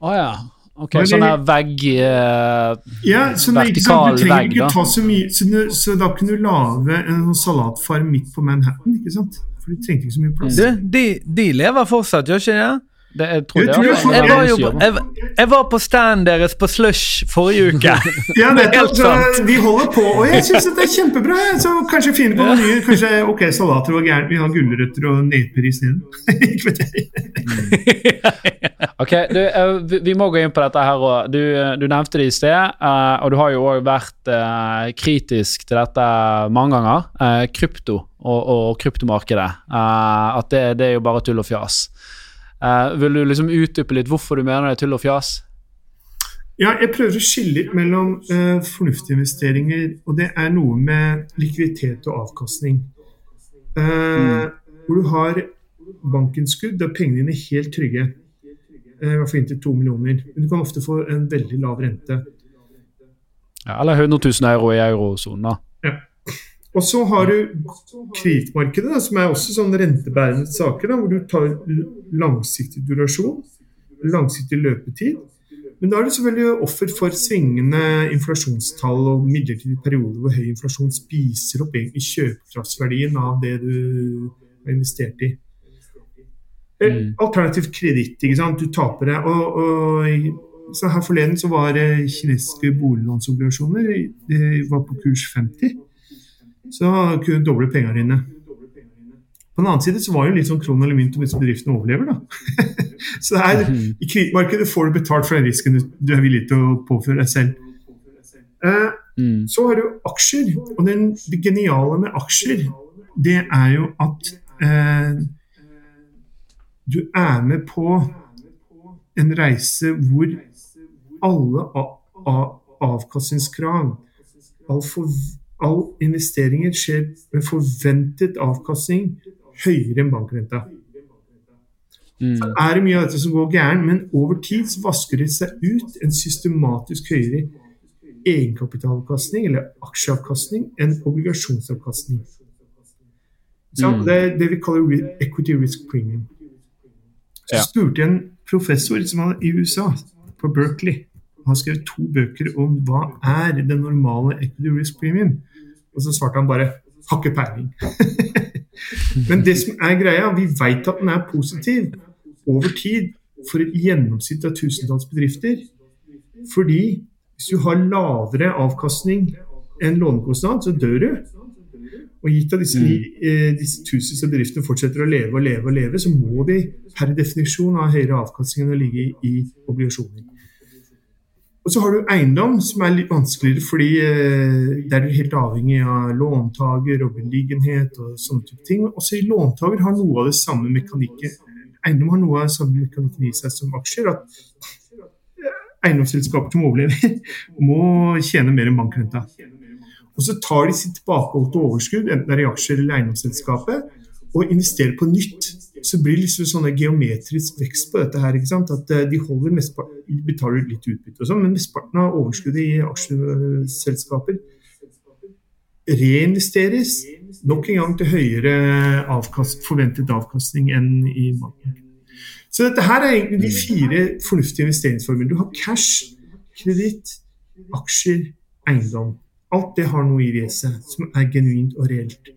Å ja. Ok, Men de- Sånn her vegg eh, Ja, så når, ikke sant, Vertikal du trenger vegg, ikke ta så mye så, du, så da kunne du lage en sånn salatfarm midt på Manhattan, ikke sant? For du trengte ikke så mye plass. Du, de, de lever fortsatt, gjør ikke de det? Det, Jeg tror Jeg det tror jeg Jeg var, jo, gjør. jeg, jeg var på stand deres på Slush forrige uke. Ja, nettopp. Helt Så sant. de holder på, og jeg syns det er kjempebra. Så kanskje finne på noe nye. Kanskje ok, salater var gærent, vi har gulrøtter og neper isteden. Ok, du, eh, vi- må gå inn på dette her òg. Du, du nevnte det i sted, eh, og du har jo òg vært eh, kritisk til dette mange ganger. eh, krypto og, og kryptomarkedet. eh, at det, det er jo bare tull og fjas. Eh, vil du liksom utdype litt hvorfor du mener det er tull og fjas? Ja, jeg prøver å skille litt mellom uh, fornuftige investeringer, og det er noe med likviditet og avkastning. Eh, Hvor du har bankinnskudd, da er pengene dine er helt trygge. I hvert fall inntil to millioner. Men du kan ofte få en veldig lav rente. Ja, eller 100 000 euro i eurosonen, da. Og så har du kredittmarkedet, som er også sånn rentebærende saker, da, hvor du tar langsiktig durasjon, langsiktig løpetid. Men da er du selvfølgelig offer for svingende inflasjonstall og midlertidige perioder hvor høy inflasjon spiser opp egentlig kjøpekraftsverdien av det du har investert i. Eh, Mm. Alternativ kreditt, ikke sant. Du taper det. Og, og så her forleden så var det kinesiske boliglånsobligasjoner de var på kurs 50. Så kunne du doble pengene dine. På den annen side så var det jo litt sånn kron eller mynt om disse bedriftene overlever, da. så det er, i kredittmarkedet får du betalt for den risken du, er villig til å påføre deg selv. Uh, Mm. så har du aksjer, og den, det geniale med aksjer, det er jo at uh, du er med på en reise hvor alle avkastningskrav, all, for, all investeringer skjer med forventet avkastning høyere enn bankrenta. Mm. Er det mye av dette som går gæren, men over tid så vasker det seg ut en systematisk høyere egenkapitalavkastning eller aksjeavkastning enn obligasjonsavkastning. Så Mm. Det er det vi kaller equity risk premium. Så Ja. spurte jeg en professor som var i USA, på Berkeley. Han skrev to bøker om hva er det normale equity risk premium. Og så svarte han bare 'har ikke peiling'. Men det som er greia, vi vet at den er positiv over tid for et gjennomsnitt av tusentalls bedrifter. Fordi hvis du har lavere avkastning enn lånekostnad, så dør du. Og gitt at disse, eh, disse tusenvis av bedriftene fortsetter å leve og leve, og leve, så må de per definisjon ha høyere avkastning enn å ligge i, i obligasjoner. Og så har du eiendom, som er litt vanskeligere fordi eh, der er du helt avhengig av låntaker og beliggenhet og sånne type ting. Også i låntaker har noe av det samme mekanikken Eiendom har noe av det samme mekanikken i seg som aksjer. at eh, Eiendomsselskaper som overlever, må tjene mer enn bankrenta. Og så tar de sitt tilbakeholdte overskudd, enten det er i aksjer eller eiendomsselskapet, og investere på nytt. Så blir det liksom sånn geometrisk vekst på dette her. ikke sant? At eh, de holder mestparten, betaler litt utbytte og sånn, men mesteparten av overskuddet i aksjeselskaper reinvesteres nok en gang til høyere avkast, forventet avkastning enn i banken. Så dette her er egentlig de fire fornuftige investeringsformene. Du har cash, kreditt, aksjer, eiendom. Alt det har noe i ved seg som er genuint og reelt.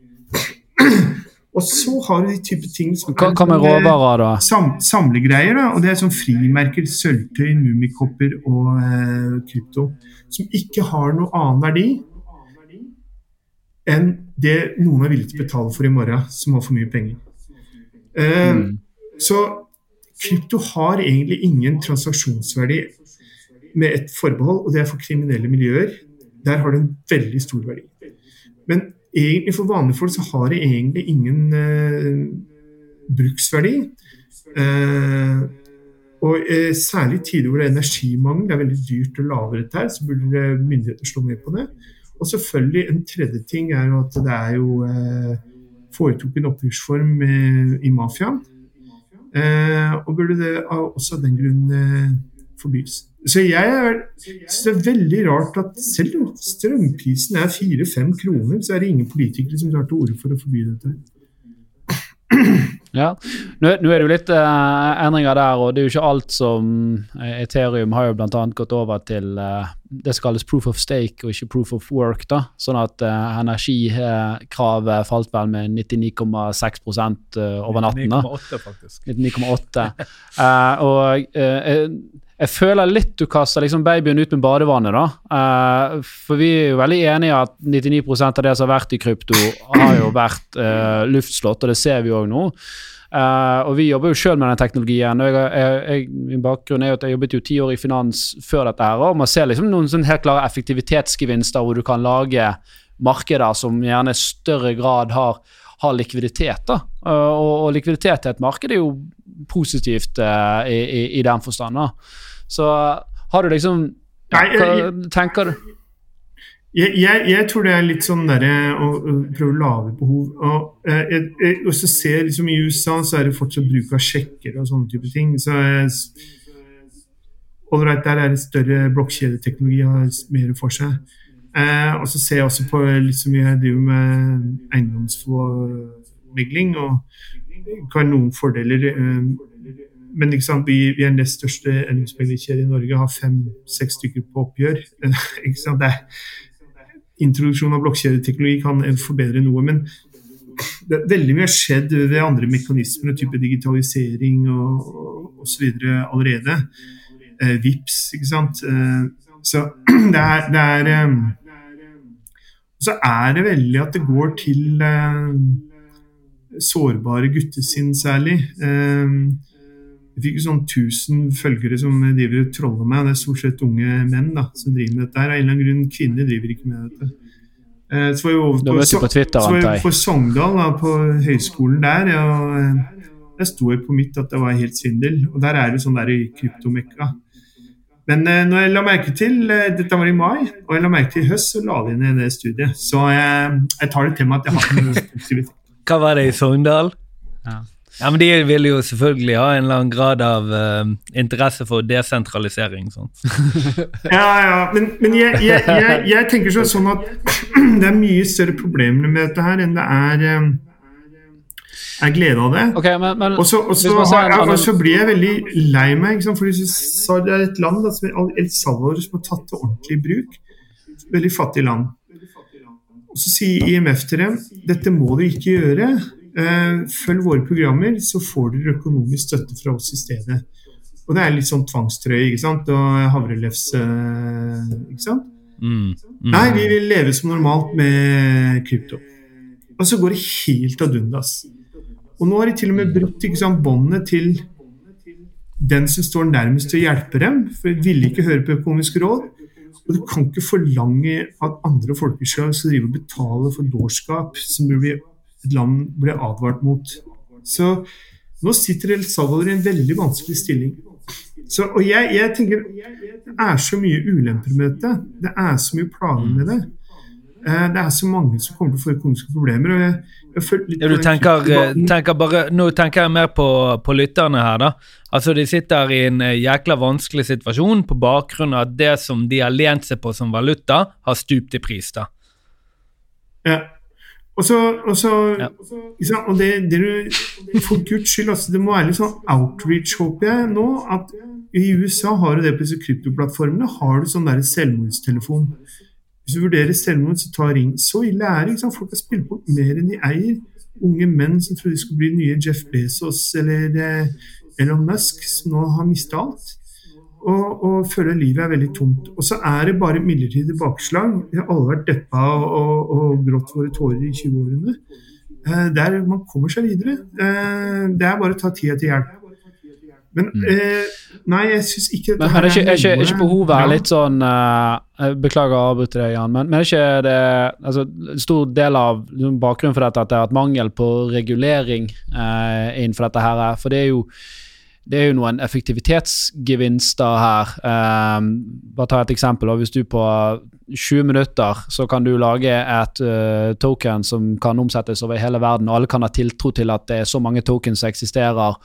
Og så har du de type ting som Hva, hva med råvarer, da? sam, samlegreier. da, og Det er sånn frimerker, sølvtøy, mummikopper og eh, krypto. Som ikke har noe annen verdi enn det noen er villig til å betale for i morgen, som har for mye penger. Eh, Mm. Så krypto har egentlig ingen transaksjonsverdi med et forbehold, og det er for kriminelle miljøer. Der har det en veldig stor verdi. Men egentlig for vanlige folk så har det egentlig ingen eh, bruksverdi. Eh, og eh, særlig i tider hvor det er energimangel, det er veldig dyrt å lage dette her, så burde myndighetene slå med på det. Og selvfølgelig en tredje ting er jo at det er jo eh, foretrukken oppgjørsform eh, i mafiaen. Eh, og burde det også av den grunn eh, forbys. Så jeg er- synes det er veldig rart at selv om strømprisen er fire-fem kroner, så er det ingen politikere som tar til orde for å forby dette. Ja. Nå, nå er det jo litt eh, endringer der, og det er jo ikke alt som eh, Ethereum har jo bl.a. gått over til eh, det som kalles proof of stake og ikke proof of work. da, Sånn at eh, energikravet falt vel med 99,6 uh, over natten. da. 9,8 faktisk. 99,8. Eh, og eh, jeg, føler litt du kaster liksom babyen ut med badevannet, da. Uh, for vi er jo veldig enige at 99% av det som har vært i krypto, har jo vært uh, luftslått, og det ser vi òg nå. Uh, og vi jobber jo sjøl med den teknologien. og jeg, jeg, jeg, Min bakgrunn er jo at jeg jobbet jo ti år i finans før dette. her, og Man ser liksom noen helt klare effektivitetsgevinster hvor du kan lage markeder som gjerne i større grad har, har likviditet. da. Uh, og, og likviditet i et marked er jo positivt uh, i, i, i den forstand. da. Så har du liksom Nei, Hva jeg- tenker du? Jeg, jeg, jeg tror det er litt sånn derre å, å prøve å lage behov. Og, eh, jeg, jeg ser liksom I USA så er det fortsatt bruk av sjekker og sånne type ting. Så jeg, right, der er det større blokkjedeteknologi har mer for seg. Eh, og så ser jeg også på litt så mye jeg driver med eiendomsmegling, og kan noen fordeler. Eh, men sant, vi, vi er nest største eiendomsmeglerkjede i Norge, har fem-seks stykker på oppgjør. sant, er introduksjon av blokkjedeteknologi kan forbedre noe, men det, veldig mye har skjedd ved andre mekanismer, type digitalisering og, osv. allerede. Eh, VIPS, ikke sant. Eh, så det er, det er eh, Så er det veldig at det går til eh, sårbare guttesinn særlig. Eh, jeg fikk jo sånn 1000 følgere som driver og troller meg. Det er stort sett unge menn da, som driver med dette. her. Av en eller annen grunn kvinner driver ikke med dette. Eh, Så var jeg over på, på Twitter, så var jeg på Sogndal, da, på høyskolen der. Og der sto jeg på mitt at det var helt svindel. Og der er det sånn der i kryptomekka. Men eh, når jeg la merke til eh, Dette var i mai, og jeg la merke til i høst, så la de ned det studiet. Så jeg, jeg tar det til meg at jeg har en positivitet. Hva var det i Sogndal? Ja. Ja, men De vil jo selvfølgelig ha en eller annen grad av uh, interesse for desentralisering. Sånn. Ja, ja, men, men jeg, jeg, jeg, jeg tenker sånn- sånn at det er mye større problemer med dette her enn det er, um, er glede av det. Ok, men, men Og så, og så, blir jeg veldig lei meg, ikke sant? fordi du det er et land da, som er El Salvador som har tatt det ordentlig i bruk. Veldig fattig land. Og Så sier IMF til dem dette må dere ikke gjøre. Eh, følg våre programmer, så får dere økonomisk støtte fra oss i stedet. Og det er litt sånn tvangstrøye ikke sant? og havrelefs eh, ikke sant? Mm. Mm. Nei, vi vil leve som normalt med krypto. Og så går det helt ad undas. Og nå har de til og med brutt båndet til den som står nærmest til å hjelpe dem, for de ville ikke høre på økonomisk råd. Og du kan ikke forlange at andre folkeslag skal drive og betale for dårskap som blir, et land ble advart mot. Så nå sitter El Salvador i en veldig vanskelig stilling. Så, og jeg, jeg tenker det er så mye ulemper med dette. Det er så mye planer med det. Eh, Det er så mange som kommer til å få økonomiske problemer. og jeg, jeg Ja, du tenker, tenker bare, Nå tenker jeg mer på, på lytterne her. da. Altså De sitter i en eh, jækla vanskelig situasjon på bakgrunn av at det som de har lent seg på som valuta, har stupt i pris. da. Ja. Og så, og så Ja. og det, det du, For guds skyld, altså, det må være litt sånn outreach, håper jeg nå. at I USA har du det på disse kryptoplattformene. har du sånn der selvmordstelefon. Hvis du vurderer selvmord, så ta ring. Så ille er det. Folk har spilt bort mer enn de eier. Unge menn som trodde de skulle bli nye Jeff Bezos eller eh, Elon Musk, som nå har mista alt. Og, og, føler livet er veldig tomt. Og så er det bare midlertidig bakslag. Vi har alle vært deppa og, og, og grått våre tårer i 20-årene. Eh, der man kommer seg videre. Eh, det er bare å ta tida til hjelp. Men mm. eh, Nei, jeg syns ikke Men er ikke, er ikke, er ikke behovet ja. litt sånn uh, Beklager å avbryte deg, Jan, men, men er ikke det altså, En stor del av liksom, bakgrunnen for dette at det er at mangel på regulering uh, innenfor dette her. For det er jo det er jo noen effektivitetsgevinster her. Um, bare ta et eksempel. Hvis du på 20 minutter så kan du lage et uh, token som kan omsettes over hele verden, og alle kan ha tiltro til at det er så mange tokens som eksisterer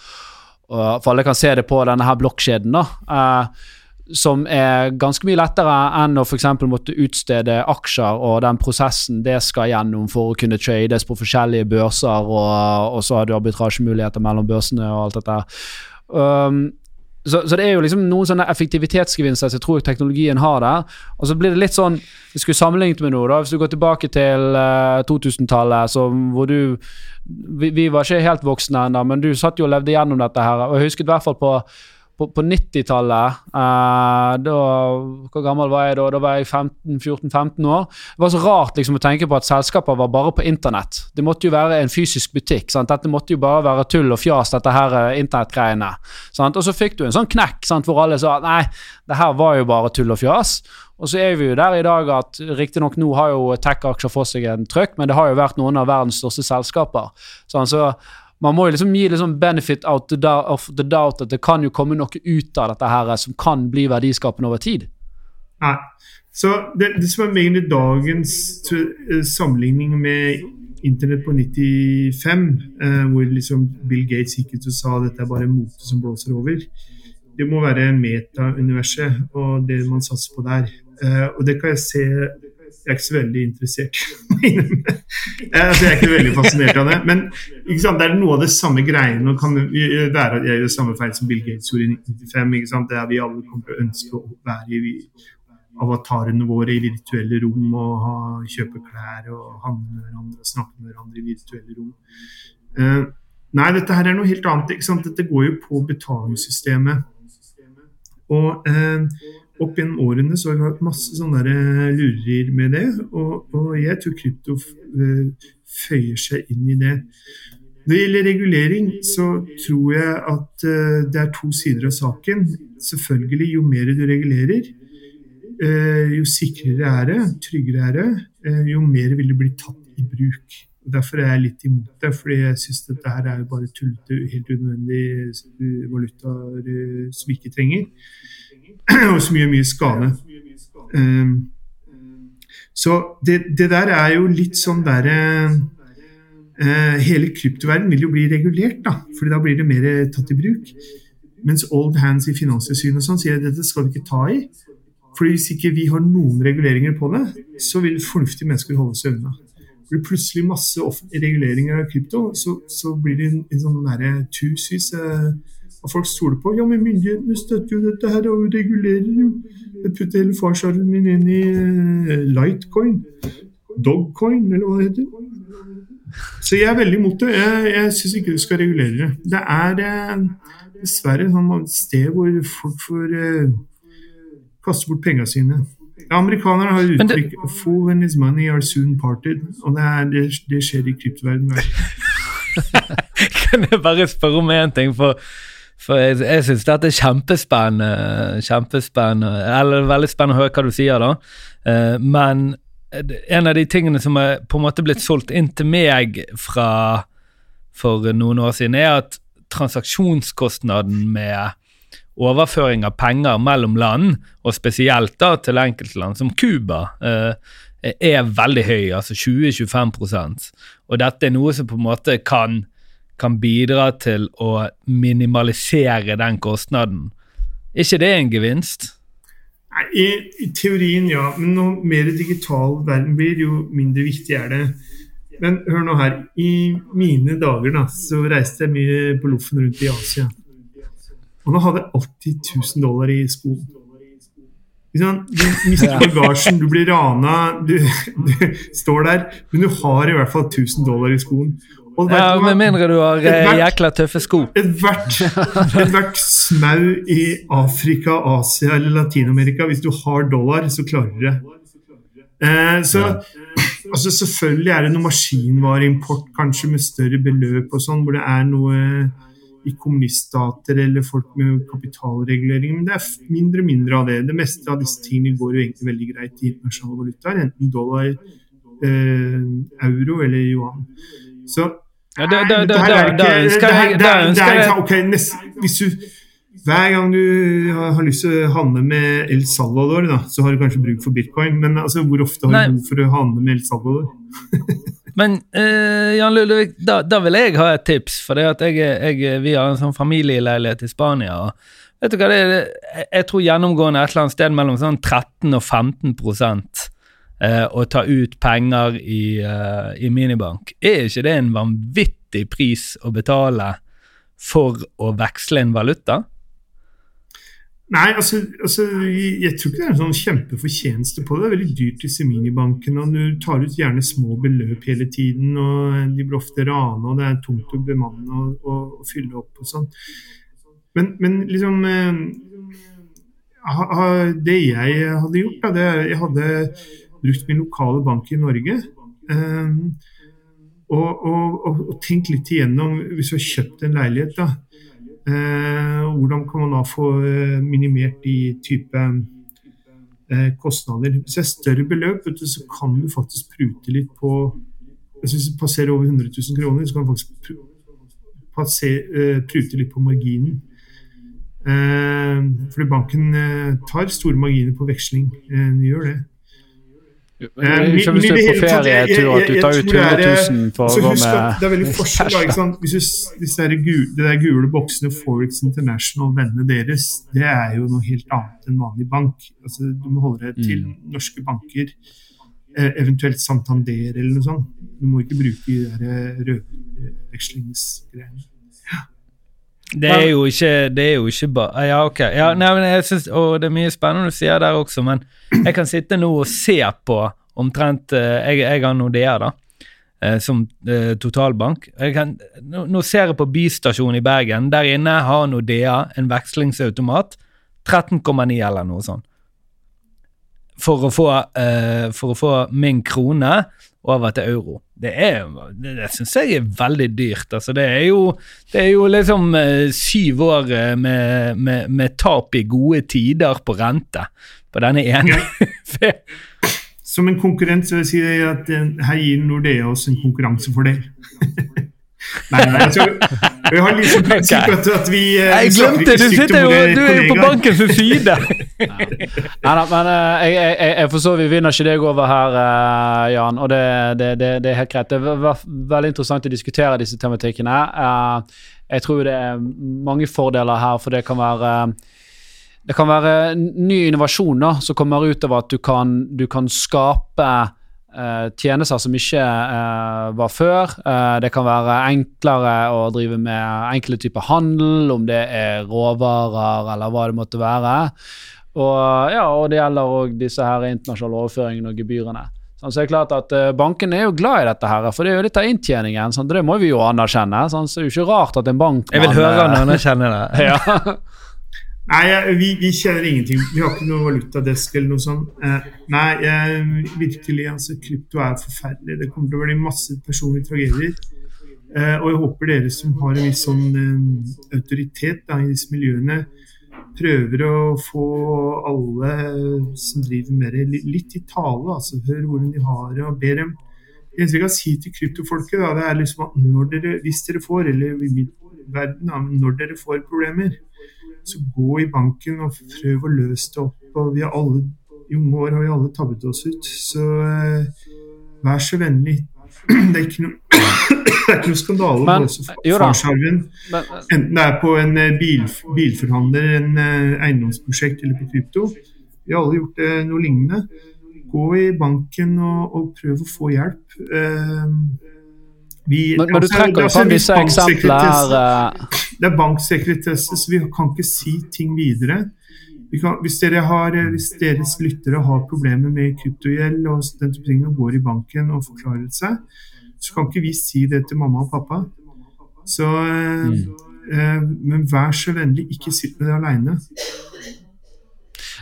for alle kan se det på denne her blokkjeden. Uh, som er ganske mye lettere enn å f.eks. måtte utstede aksjer, og den prosessen det skal gjennom for å kunne trades på forskjellige børser, og, og så har du arbitrasjemuligheter mellom børsene og alt dette. Um, så, så, det er jo liksom noen sånne effektivitetsgevinster som jeg tror teknologien har der. Og så blir det litt sånn Hvis skulle sammenlignet med noe, da. Hvis du går tilbake til uh, 2000-tallet, hvor du vi, vi, var ikke helt voksne ennå, men du satt jo og levde gjennom dette her. Og jeg husket i hvert fall på på, på 90-tallet uh, Hvor gammel var jeg da? Da var jeg 14-15 år. Det var så rart liksom, å tenke på at selskaper var bare på internett. Det måtte jo være en fysisk butikk. Sant? Dette måtte jo bare være tull og fjas, dette her uh, internettgreiene. Og så fikk du en sånn knekk sant? hvor alle sa nei, det her var jo bare tull og fjas. Og så er vi jo der i dag at riktignok nå har jo tech-aksjer fått seg en trøkk, men det har jo vært noen av verdens største selskaper. Sånn, så man må jo liksom gi liksom benefit out of the doubt at det kan jo komme noe ut av dette her som kan bli verdiskapende over tid. Nei. Så det, det som er egentlig dagens eh, sammenligning med internett på 95, eh, hvor liksom Bill Gates gikk ut og sa at dette er bare mote som blåser over, det må være meta-universet og det man satser på der. Eh, og det kan jeg se jeg er ikke så veldig interessert altså, Jeg er ikke veldig fascinert av det. Men det er noe av det samme greiene. Og kan være at jeg gjør samme feil som Bill Gates gjorde i 1995. Det er vi alle kommer til å ønske å være i avatarene våre i virtuelle rom og ha, kjøpe klær og handle med hverandre og snakke med hverandre i virtuelle rom. Uh, nei, dette her er noe helt annet. Dette går jo på betalingssystemet. Og uh, opp gjennom årene så har vi hatt masse sånne eh, lurerier med det, og, og, jeg tror krypto uh, føyer seg inn i det. Når det gjelder regulering, så tror jeg at uh, det er to sider av saken. Selvfølgelig, jo mer du regulerer, jo sikrere er det, tryggere er det, jo mer vil det bli tatt i bruk. Derfor er jeg litt imot det, fordi jeg syns dette her er bare tullete, helt unødvendig valutaer som vi ikke trenger. og så mye, mye skade. Um, så det, det, der er jo litt sånn derre uh, Hele kryptoverdenen vil jo bli regulert, da, fordi da blir det mer tatt i bruk. Mens old hands i Finanstilsynet og sånn sier at dette skal vi ikke ta i. for Hvis ikke vi har noen reguleringer på det, så vil fornuftige mennesker holde seg unna. Blir det plutselig masse reguleringer av krypto, så, så blir det en, en sånn tusenvis uh, og folk stoler på. Ja, men myndighetene støtter jo dette her og regulerer jo. Jeg putter hele farsarven min inn i uh, Lightcoin. Dogcoin, eller hva det heter. Så jeg er veldig imot det. Jeg, jeg syns ikke du skal regulere det. Det er eh, dessverre et sted hvor folk får eh, kaste bort pengene sine. Ja, amerikanerne har uttrykk uttrykk 'Fool and his money are soon parted'. Og det, er, det, det skjer i kryptoverdenen. kan jeg bare spørre om én ting? For for jeg, jeg syns dette er kjempespennende. kjempespennende, Eller veldig spennende å høre hva du sier, da. Uh, men en av de tingene som er på en måte blitt solgt inn til meg fra for noen år siden, er at transaksjonskostnaden med overføring av penger mellom land, og spesielt da til enkeltland som Cuba, uh, er veldig høy, altså 20-25 Og dette er noe som på en måte kan kan bidra til å minimalisere den kostnaden. Er ikke det en gevinst? I, I, teorien ja, men nå mer digital verden blir, jo mindre viktig er det. Men hør nå her. I mine dager da, så reiste jeg mye på loffen rundt i Asia. Og nå hadde jeg 80 000 dollar i skoen. Du mister bagasjen, du blir rana, du, du, står der, men du har i hvert fall 1000 dollar i skoen. Ja, Med mindre du har et hvert, jækla tøffe sko. Ethvert et hvert smau i Afrika, Asia eller Latin-Amerika, hvis du har dollar, så klarer du det. Eh, så altså Selvfølgelig er det noe maskinvareimport kanskje med større beløp og sånn, hvor det er noe i kommuniststater eller folk med kapitalregulering. Men det er mindre og mindre av det. Det meste av disse tingene går jo egentlig veldig greit i internasjonale valutaer. Enten dollar, eh, euro eller yuan. Så ja, det, det, jeg Hvis du hver gang du har lyst til å handle med El Salvador, da, så har du kanskje bruk for bitcoin. Men altså, hvor ofte har du behov for å handle med El Salvador? men uh, Jan Ludvig, da, da, vil jeg ha et tips. For det at jeg, jeg, vi har en sånn familieleilighet i Spania. og vet du hva det er? Jeg tror gjennomgående et eller annet sted mellom sånn 13 og 15 prosent og ta ut penger i, eh, i minibank. Er ikke det en vanvittig pris å betale for å veksle en valuta? Nei, altså, altså, jeg tror ikke det er en sånn kjempefortjeneste på det. Det er veldig dyrt disse minibankene. og Du tar ut gjerne små beløp hele tiden. og De blir ofte rana, og det er tungt å bemanne og, og, og fylle opp og sånn. Men, men, liksom eh, Det jeg hadde gjort, da, det Jeg hadde brukt min lokale bank i Norge. Eh, og, og, og tenkt litt igjennom, hvis du har kjøpt en leilighet, da Eh, hvordan kan man da få eh, minimert de type eh, kostnader? Hvis det er større beløp, du, så kan du faktisk prute litt på Hvis du passerer over 100 000 kroner, så kan du faktisk passere, prute litt på marginen. fordi banken tar store marginer på veksling. Den gjør det. Ikke hvis du er på ferietur at du tar ut 100 000 for å gå med Det er veldig forskjell. Da, ikke sant? Hvis du, disse det, gule, de der gule boksene Forex International, vennene deres, det er jo noe helt annet enn vanlig bank. Altså, du må holde deg til mm. norske banker, eh, eventuelt Santander eller noe sånt. Du må ikke bruke de der eh, rødvekslingsgreiene. Det er jo ikke Det er jo ikke bare Ja, ok. Ja, nei, men jeg synes, og det er mye spennende du sier der også, men jeg kan sitte nå og se på omtrent eh, Jeg, jeg har Nordea, da, eh, som eh, totalbank. Kan, nå, nå, ser jeg på Bystasjonen i Bergen. Der inne har Nordea en vekslingsautomat. 13,9 eller noe sånt. For å få, eh, for å få min krone over til euro. Det, er, det, det syns jeg er veldig dyrt. Altså, det, er jo, det er jo liksom eh, syv år uh, med, med, med, tap i gode tider på rente på denne ene. Ja. Som en konkurrent så vil jeg si at uh, her gir Nordea oss en konkurransefordel. Nei, nei, jeg tror, vi har liksom prinsipp okay. at vi Jeg glemte! Du, sitter jo, du er jo på bankens side! Nei da, men uh, jeg, jeg, jeg, forstår vi vinner ikke deg over her, uh, Jan. Og det, det, det, det, er helt greit. Det var veldig interessant å diskutere disse tematikkene. Uh, jeg tror det er mange fordeler her, for det kan være det kan være ny innovasjon da, som kommer ut av at du kan, du kan skape tjenester som ikke uh, var før. Uh, det kan være enklere å drive med enkle typer handel, om det er råvarer eller hva det måtte være. Og, ja, og det gjelder òg disse her internasjonale overføringene og gebyrene. Sånn, så det er klart at Bankene er jo glad i dette, her, for det er jo litt av inntjeningen. Sånn, det må vi jo anerkjenne. Sånn, så det er jo ikke rart at en bank Jeg vil høre han anerkjenne det. ja. Nei, vi, vi, kjenner ingenting. Vi har ikke noe valutadesk eller noe sånt. Eh, nei, jeg, virkelig, altså, krypto er forferdelig. Det kommer til å bli masse personlige tragedier. Eh, og jeg håper dere som har en viss sånn eh, autoritet da, i disse miljøene, prøver å få alle som driver med det, litt i tale. altså Hør hvordan de har det, og ber dem Det eneste jeg kan si til kryptofolket, da, det er liksom at når dere, hvis dere får, eller i min verden, når dere får problemer, så gå i banken og prøv å løse det opp. og vi har alle, I unge år har vi alle tabbet oss ut. Så eh, vær så vennlig. Det er ikke noe, det er ikke noe skandale med farsarven. Enten det er på en eh, bil, bilforhandler, en eh, eiendomsprosjekt eller på krypto. Vi har alle gjort det, noe lignende. Gå i banken og, og prøv å få hjelp. Uh, vi, men, men, du altså, trekker jo fram disse eksemplene her. Det er banksekretesse, så vi kan ikke si ting videre. vi kan, hvis, dere har, eh, hvis deres lyttere har problemer med kryptogjeld og den type ting, og går i banken og forklarer seg, så kan ikke vi si det til mamma og pappa. Så, mm. eh, men vær så vennlig, ikke sitt med det aleine.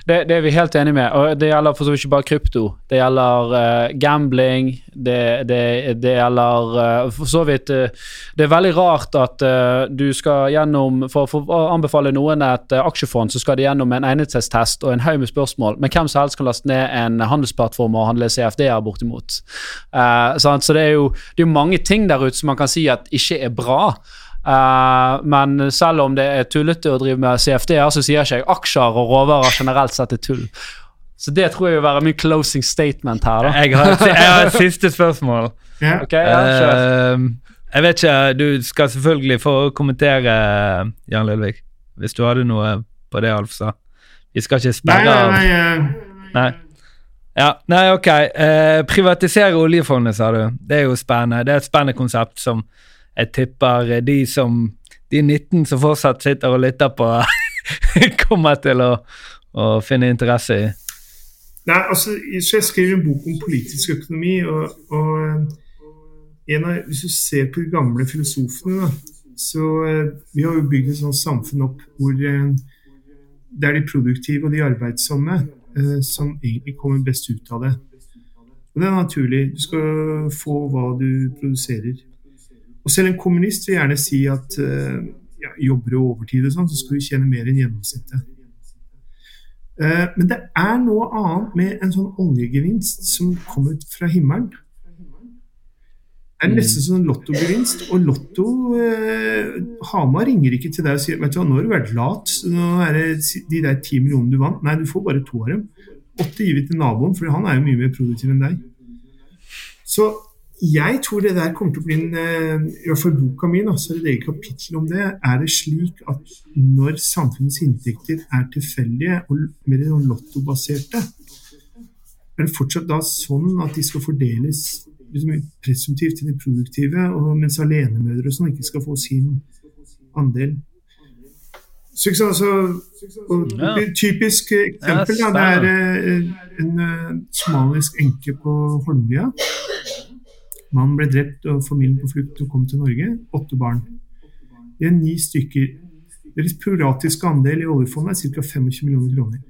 Det, det er vi helt enige med. og Det gjelder for så vidt ikke bare krypto. Det gjelder uh, gambling. Det, det, det gjelder uh, for så vidt uh, Det er veldig rart at du skal gjennom For, å anbefale noen et aksjefond, så skal de gjennom en egnethetstest og en haug med spørsmål. Men hvem som helst kan laste ned en handelsplattform og handle CFD-er bortimot. Så det er jo det er jo mange ting der ute som man kan si at ikke er bra. Eh, men selv om det er tullete å drive med CFD-er, så sier ikke jeg aksjer og råvarer generelt sett er tull. Så det tror jeg vil være min closing statement her. da. Jeg har, et, jeg har et siste spørsmål. Yeah. Okay, ja. Eh, jeg vet ikke, Du skal selvfølgelig få kommentere, Jan Lillevik, hvis du hadde noe på det Alf sa. Vi skal ikke Nei, sperre nei, av nei, nei, Nei. Ja, nei, ok. Uh, privatisere oljefondet, sa du. Det er jo spennende. Det er et spennende konsept som jeg tipper eh, de som De 19 som fortsatt sitter og lytter på, kommer til å, å finne interesse i. Nei, altså, så Jeg skriver en bok om politisk økonomi. og, og eh, av, Hvis du ser på de gamle filosofene, da, så eh, Vi har jo bygd et sånt samfunn opp hvor det er de produktive og de arbeidsomme som egentlig kommer best ut av det. Og Det er naturlig. Du skal få hva du produserer. Og selv en kommunist vil gjerne si at eh, ja, jobber du overtid og sånn, så skal du tjene mer enn gjennomsnittet. Eh, Men det er noe annet med en sånn oljegevinst som kommer fra himmelen. Det er nesten som en lottogevinst. Og Lotto eh, Hamar ringer ikke til deg og sier vet du hva, nå har du vært lat. så Nå er det de der ti millionene du vant. Nei, du får bare to av dem. Åtte gir vi til naboen, for han er jo mye mer produktiv enn deg. Så jeg tror det der kommer til å bli en eh, I hvert fall boka mi, så er det et eget kapittel om det. Er det slik at når samfunnets inntekter er tilfeldige og mer sånn lottobaserte, er det fortsatt da sånn at de skal fordeles liksom, presumptivt til de produktive, og mens alenemødre og sånn ikke skal få sin andel? Så altså. Typisk eksempel da, det er eh, en eh, somalisk enke på Holmlia. Mannen ble drept og familien på flukt og kom til Norge. Åtte barn. De er ni stykker. Deres proratiske andel i oljefondet er ca. 25 millioner kroner.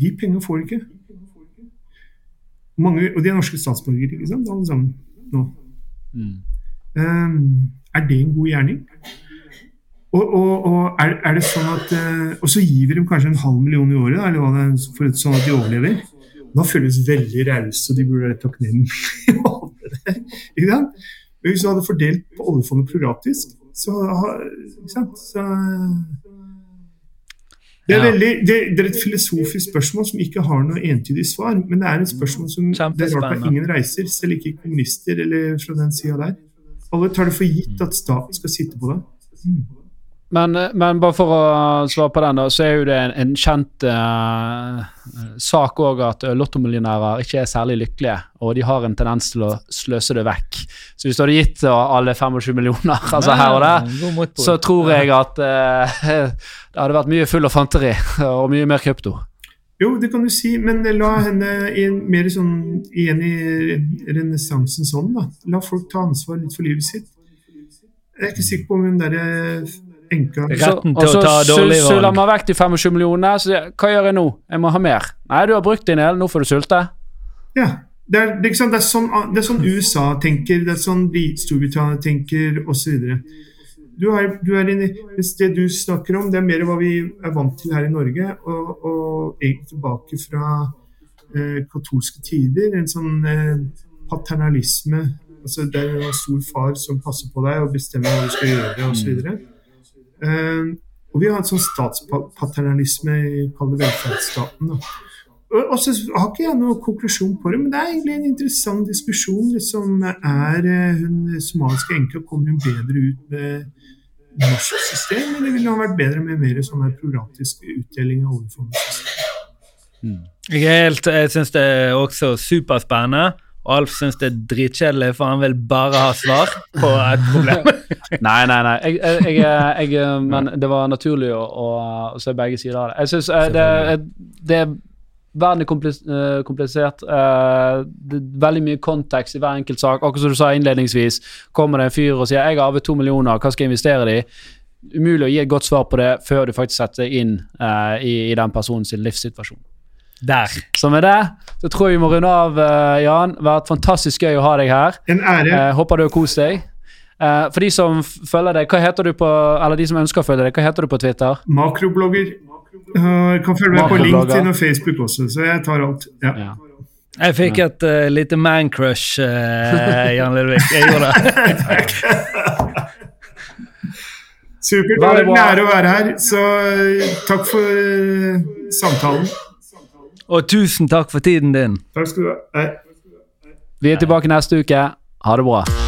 De pengene får de ikke. Mange, og de er norske statsborgere, ikke sant? alle sammen nå. Um, er det en god gjerning? Og, og, og er, er det sånn at uh, Og så gir vi dem kanskje en halv million i året, eller hva det er, for, sånn at de overlever. Da føles veldig rause, og de burde være takknemlige. Men hvis du hadde fordelt på oljefondet proratisk, så, så det er, Ja. veldig, det, det er et filosofisk spørsmål som ikke har noe entydig svar. Men det er et spørsmål som det er rart at ingen reiser, selv ikke kommunister eller fra den sida der. Alle tar det for gitt at staten skal sitte på det. Men, eh, men bare for å svare på den, da, så er jo det en, en kjent uh, sak òg at eh, lottomillionærer ikke er særlig lykkelige, og de har en tendens til å sløse det vekk. Så hvis du hadde gitt alle 25 millioner, altså her og der, så tror jeg at uh, det hadde vært mye full av fanteri og mye mer krypto. Jo, det kan du si, men la henne i en mer sånn igjen i renessansens ånd, da. La folk ta ansvar litt for livet sitt. Jeg er ikke sikker på om hun derre Retten Så- til å ta Og så dårlige suller man vekk de 25 millionene. Så jeg, hva gjør jeg nå? Jeg må ha mer. Nei, du har brukt din el, nå får du sulte. Ja. Det er, det, er? Det, er sånn, det er sånn USA tenker, det er sånn Storbritannia tenker osv. Du er, du er inne, hvis det du snakker om, det er mer hva vi er vant til her i Norge, og, og egentlig tilbake fra eh, katolske tider. En sånn eh, paternalisme. altså Det er en stor far som passer på deg og bestemmer hva du skal gjøre osv. Eh, og vi har en sånn statspaternalisme i velferdsstaten. Og så har ikke jeg noen konklusjon på det, men det er egentlig en interessant diskusjon. Liksom, er eh, hun somaliske enka kommer hun bedre ut med norsk system, eller ville hun vært bedre med mer sånn programmatisk utdeling av oljefondet? Jeg, helt- jeg syns det er også superspennende. Og Alf syns det er dritkjedelig, for han vil bare ha svar på et problem. Nei, nei, nei. Jeg, jeg, jeg, jeg, men det var naturlig å, å, å se begge sider av det. Jeg synes eh, det, det er Verden er komplis eh, komplisert. eh, det er veldig mye kontekst i hver enkelt sak. Akkurat som du sa innledningsvis, kommer det en fyr og sier 'jeg har arvet to millioner, hva skal jeg investere det i?' Umulig å gi et godt svar på det før du faktisk setter inn eh, i, i den personens livssituasjon. Der. Så med det så tror jeg vi må runde av, eh, Jan. Det har vært fantastisk gøy å ha deg her. En ære. Eh, håper du har kost deg. Eh, for de som følger deg, hva heter du på Eller de som ønsker å følge deg, hva heter du på Twitter? Makroblogger. Uh, kan følge meg på LinkedIn og Facebook også, så jeg tar alt. Ja. Ja. Jeg fikk et uh, lite man-crush, uh, Jan Ludvig. Jeg gjorde det. Supert. Det var en ære å være her, så uh, takk for uh, samtalen. Og tusen takk for tiden din. Takk skal du ha. Hei. Vi er tilbake neste uke. Ha det bra.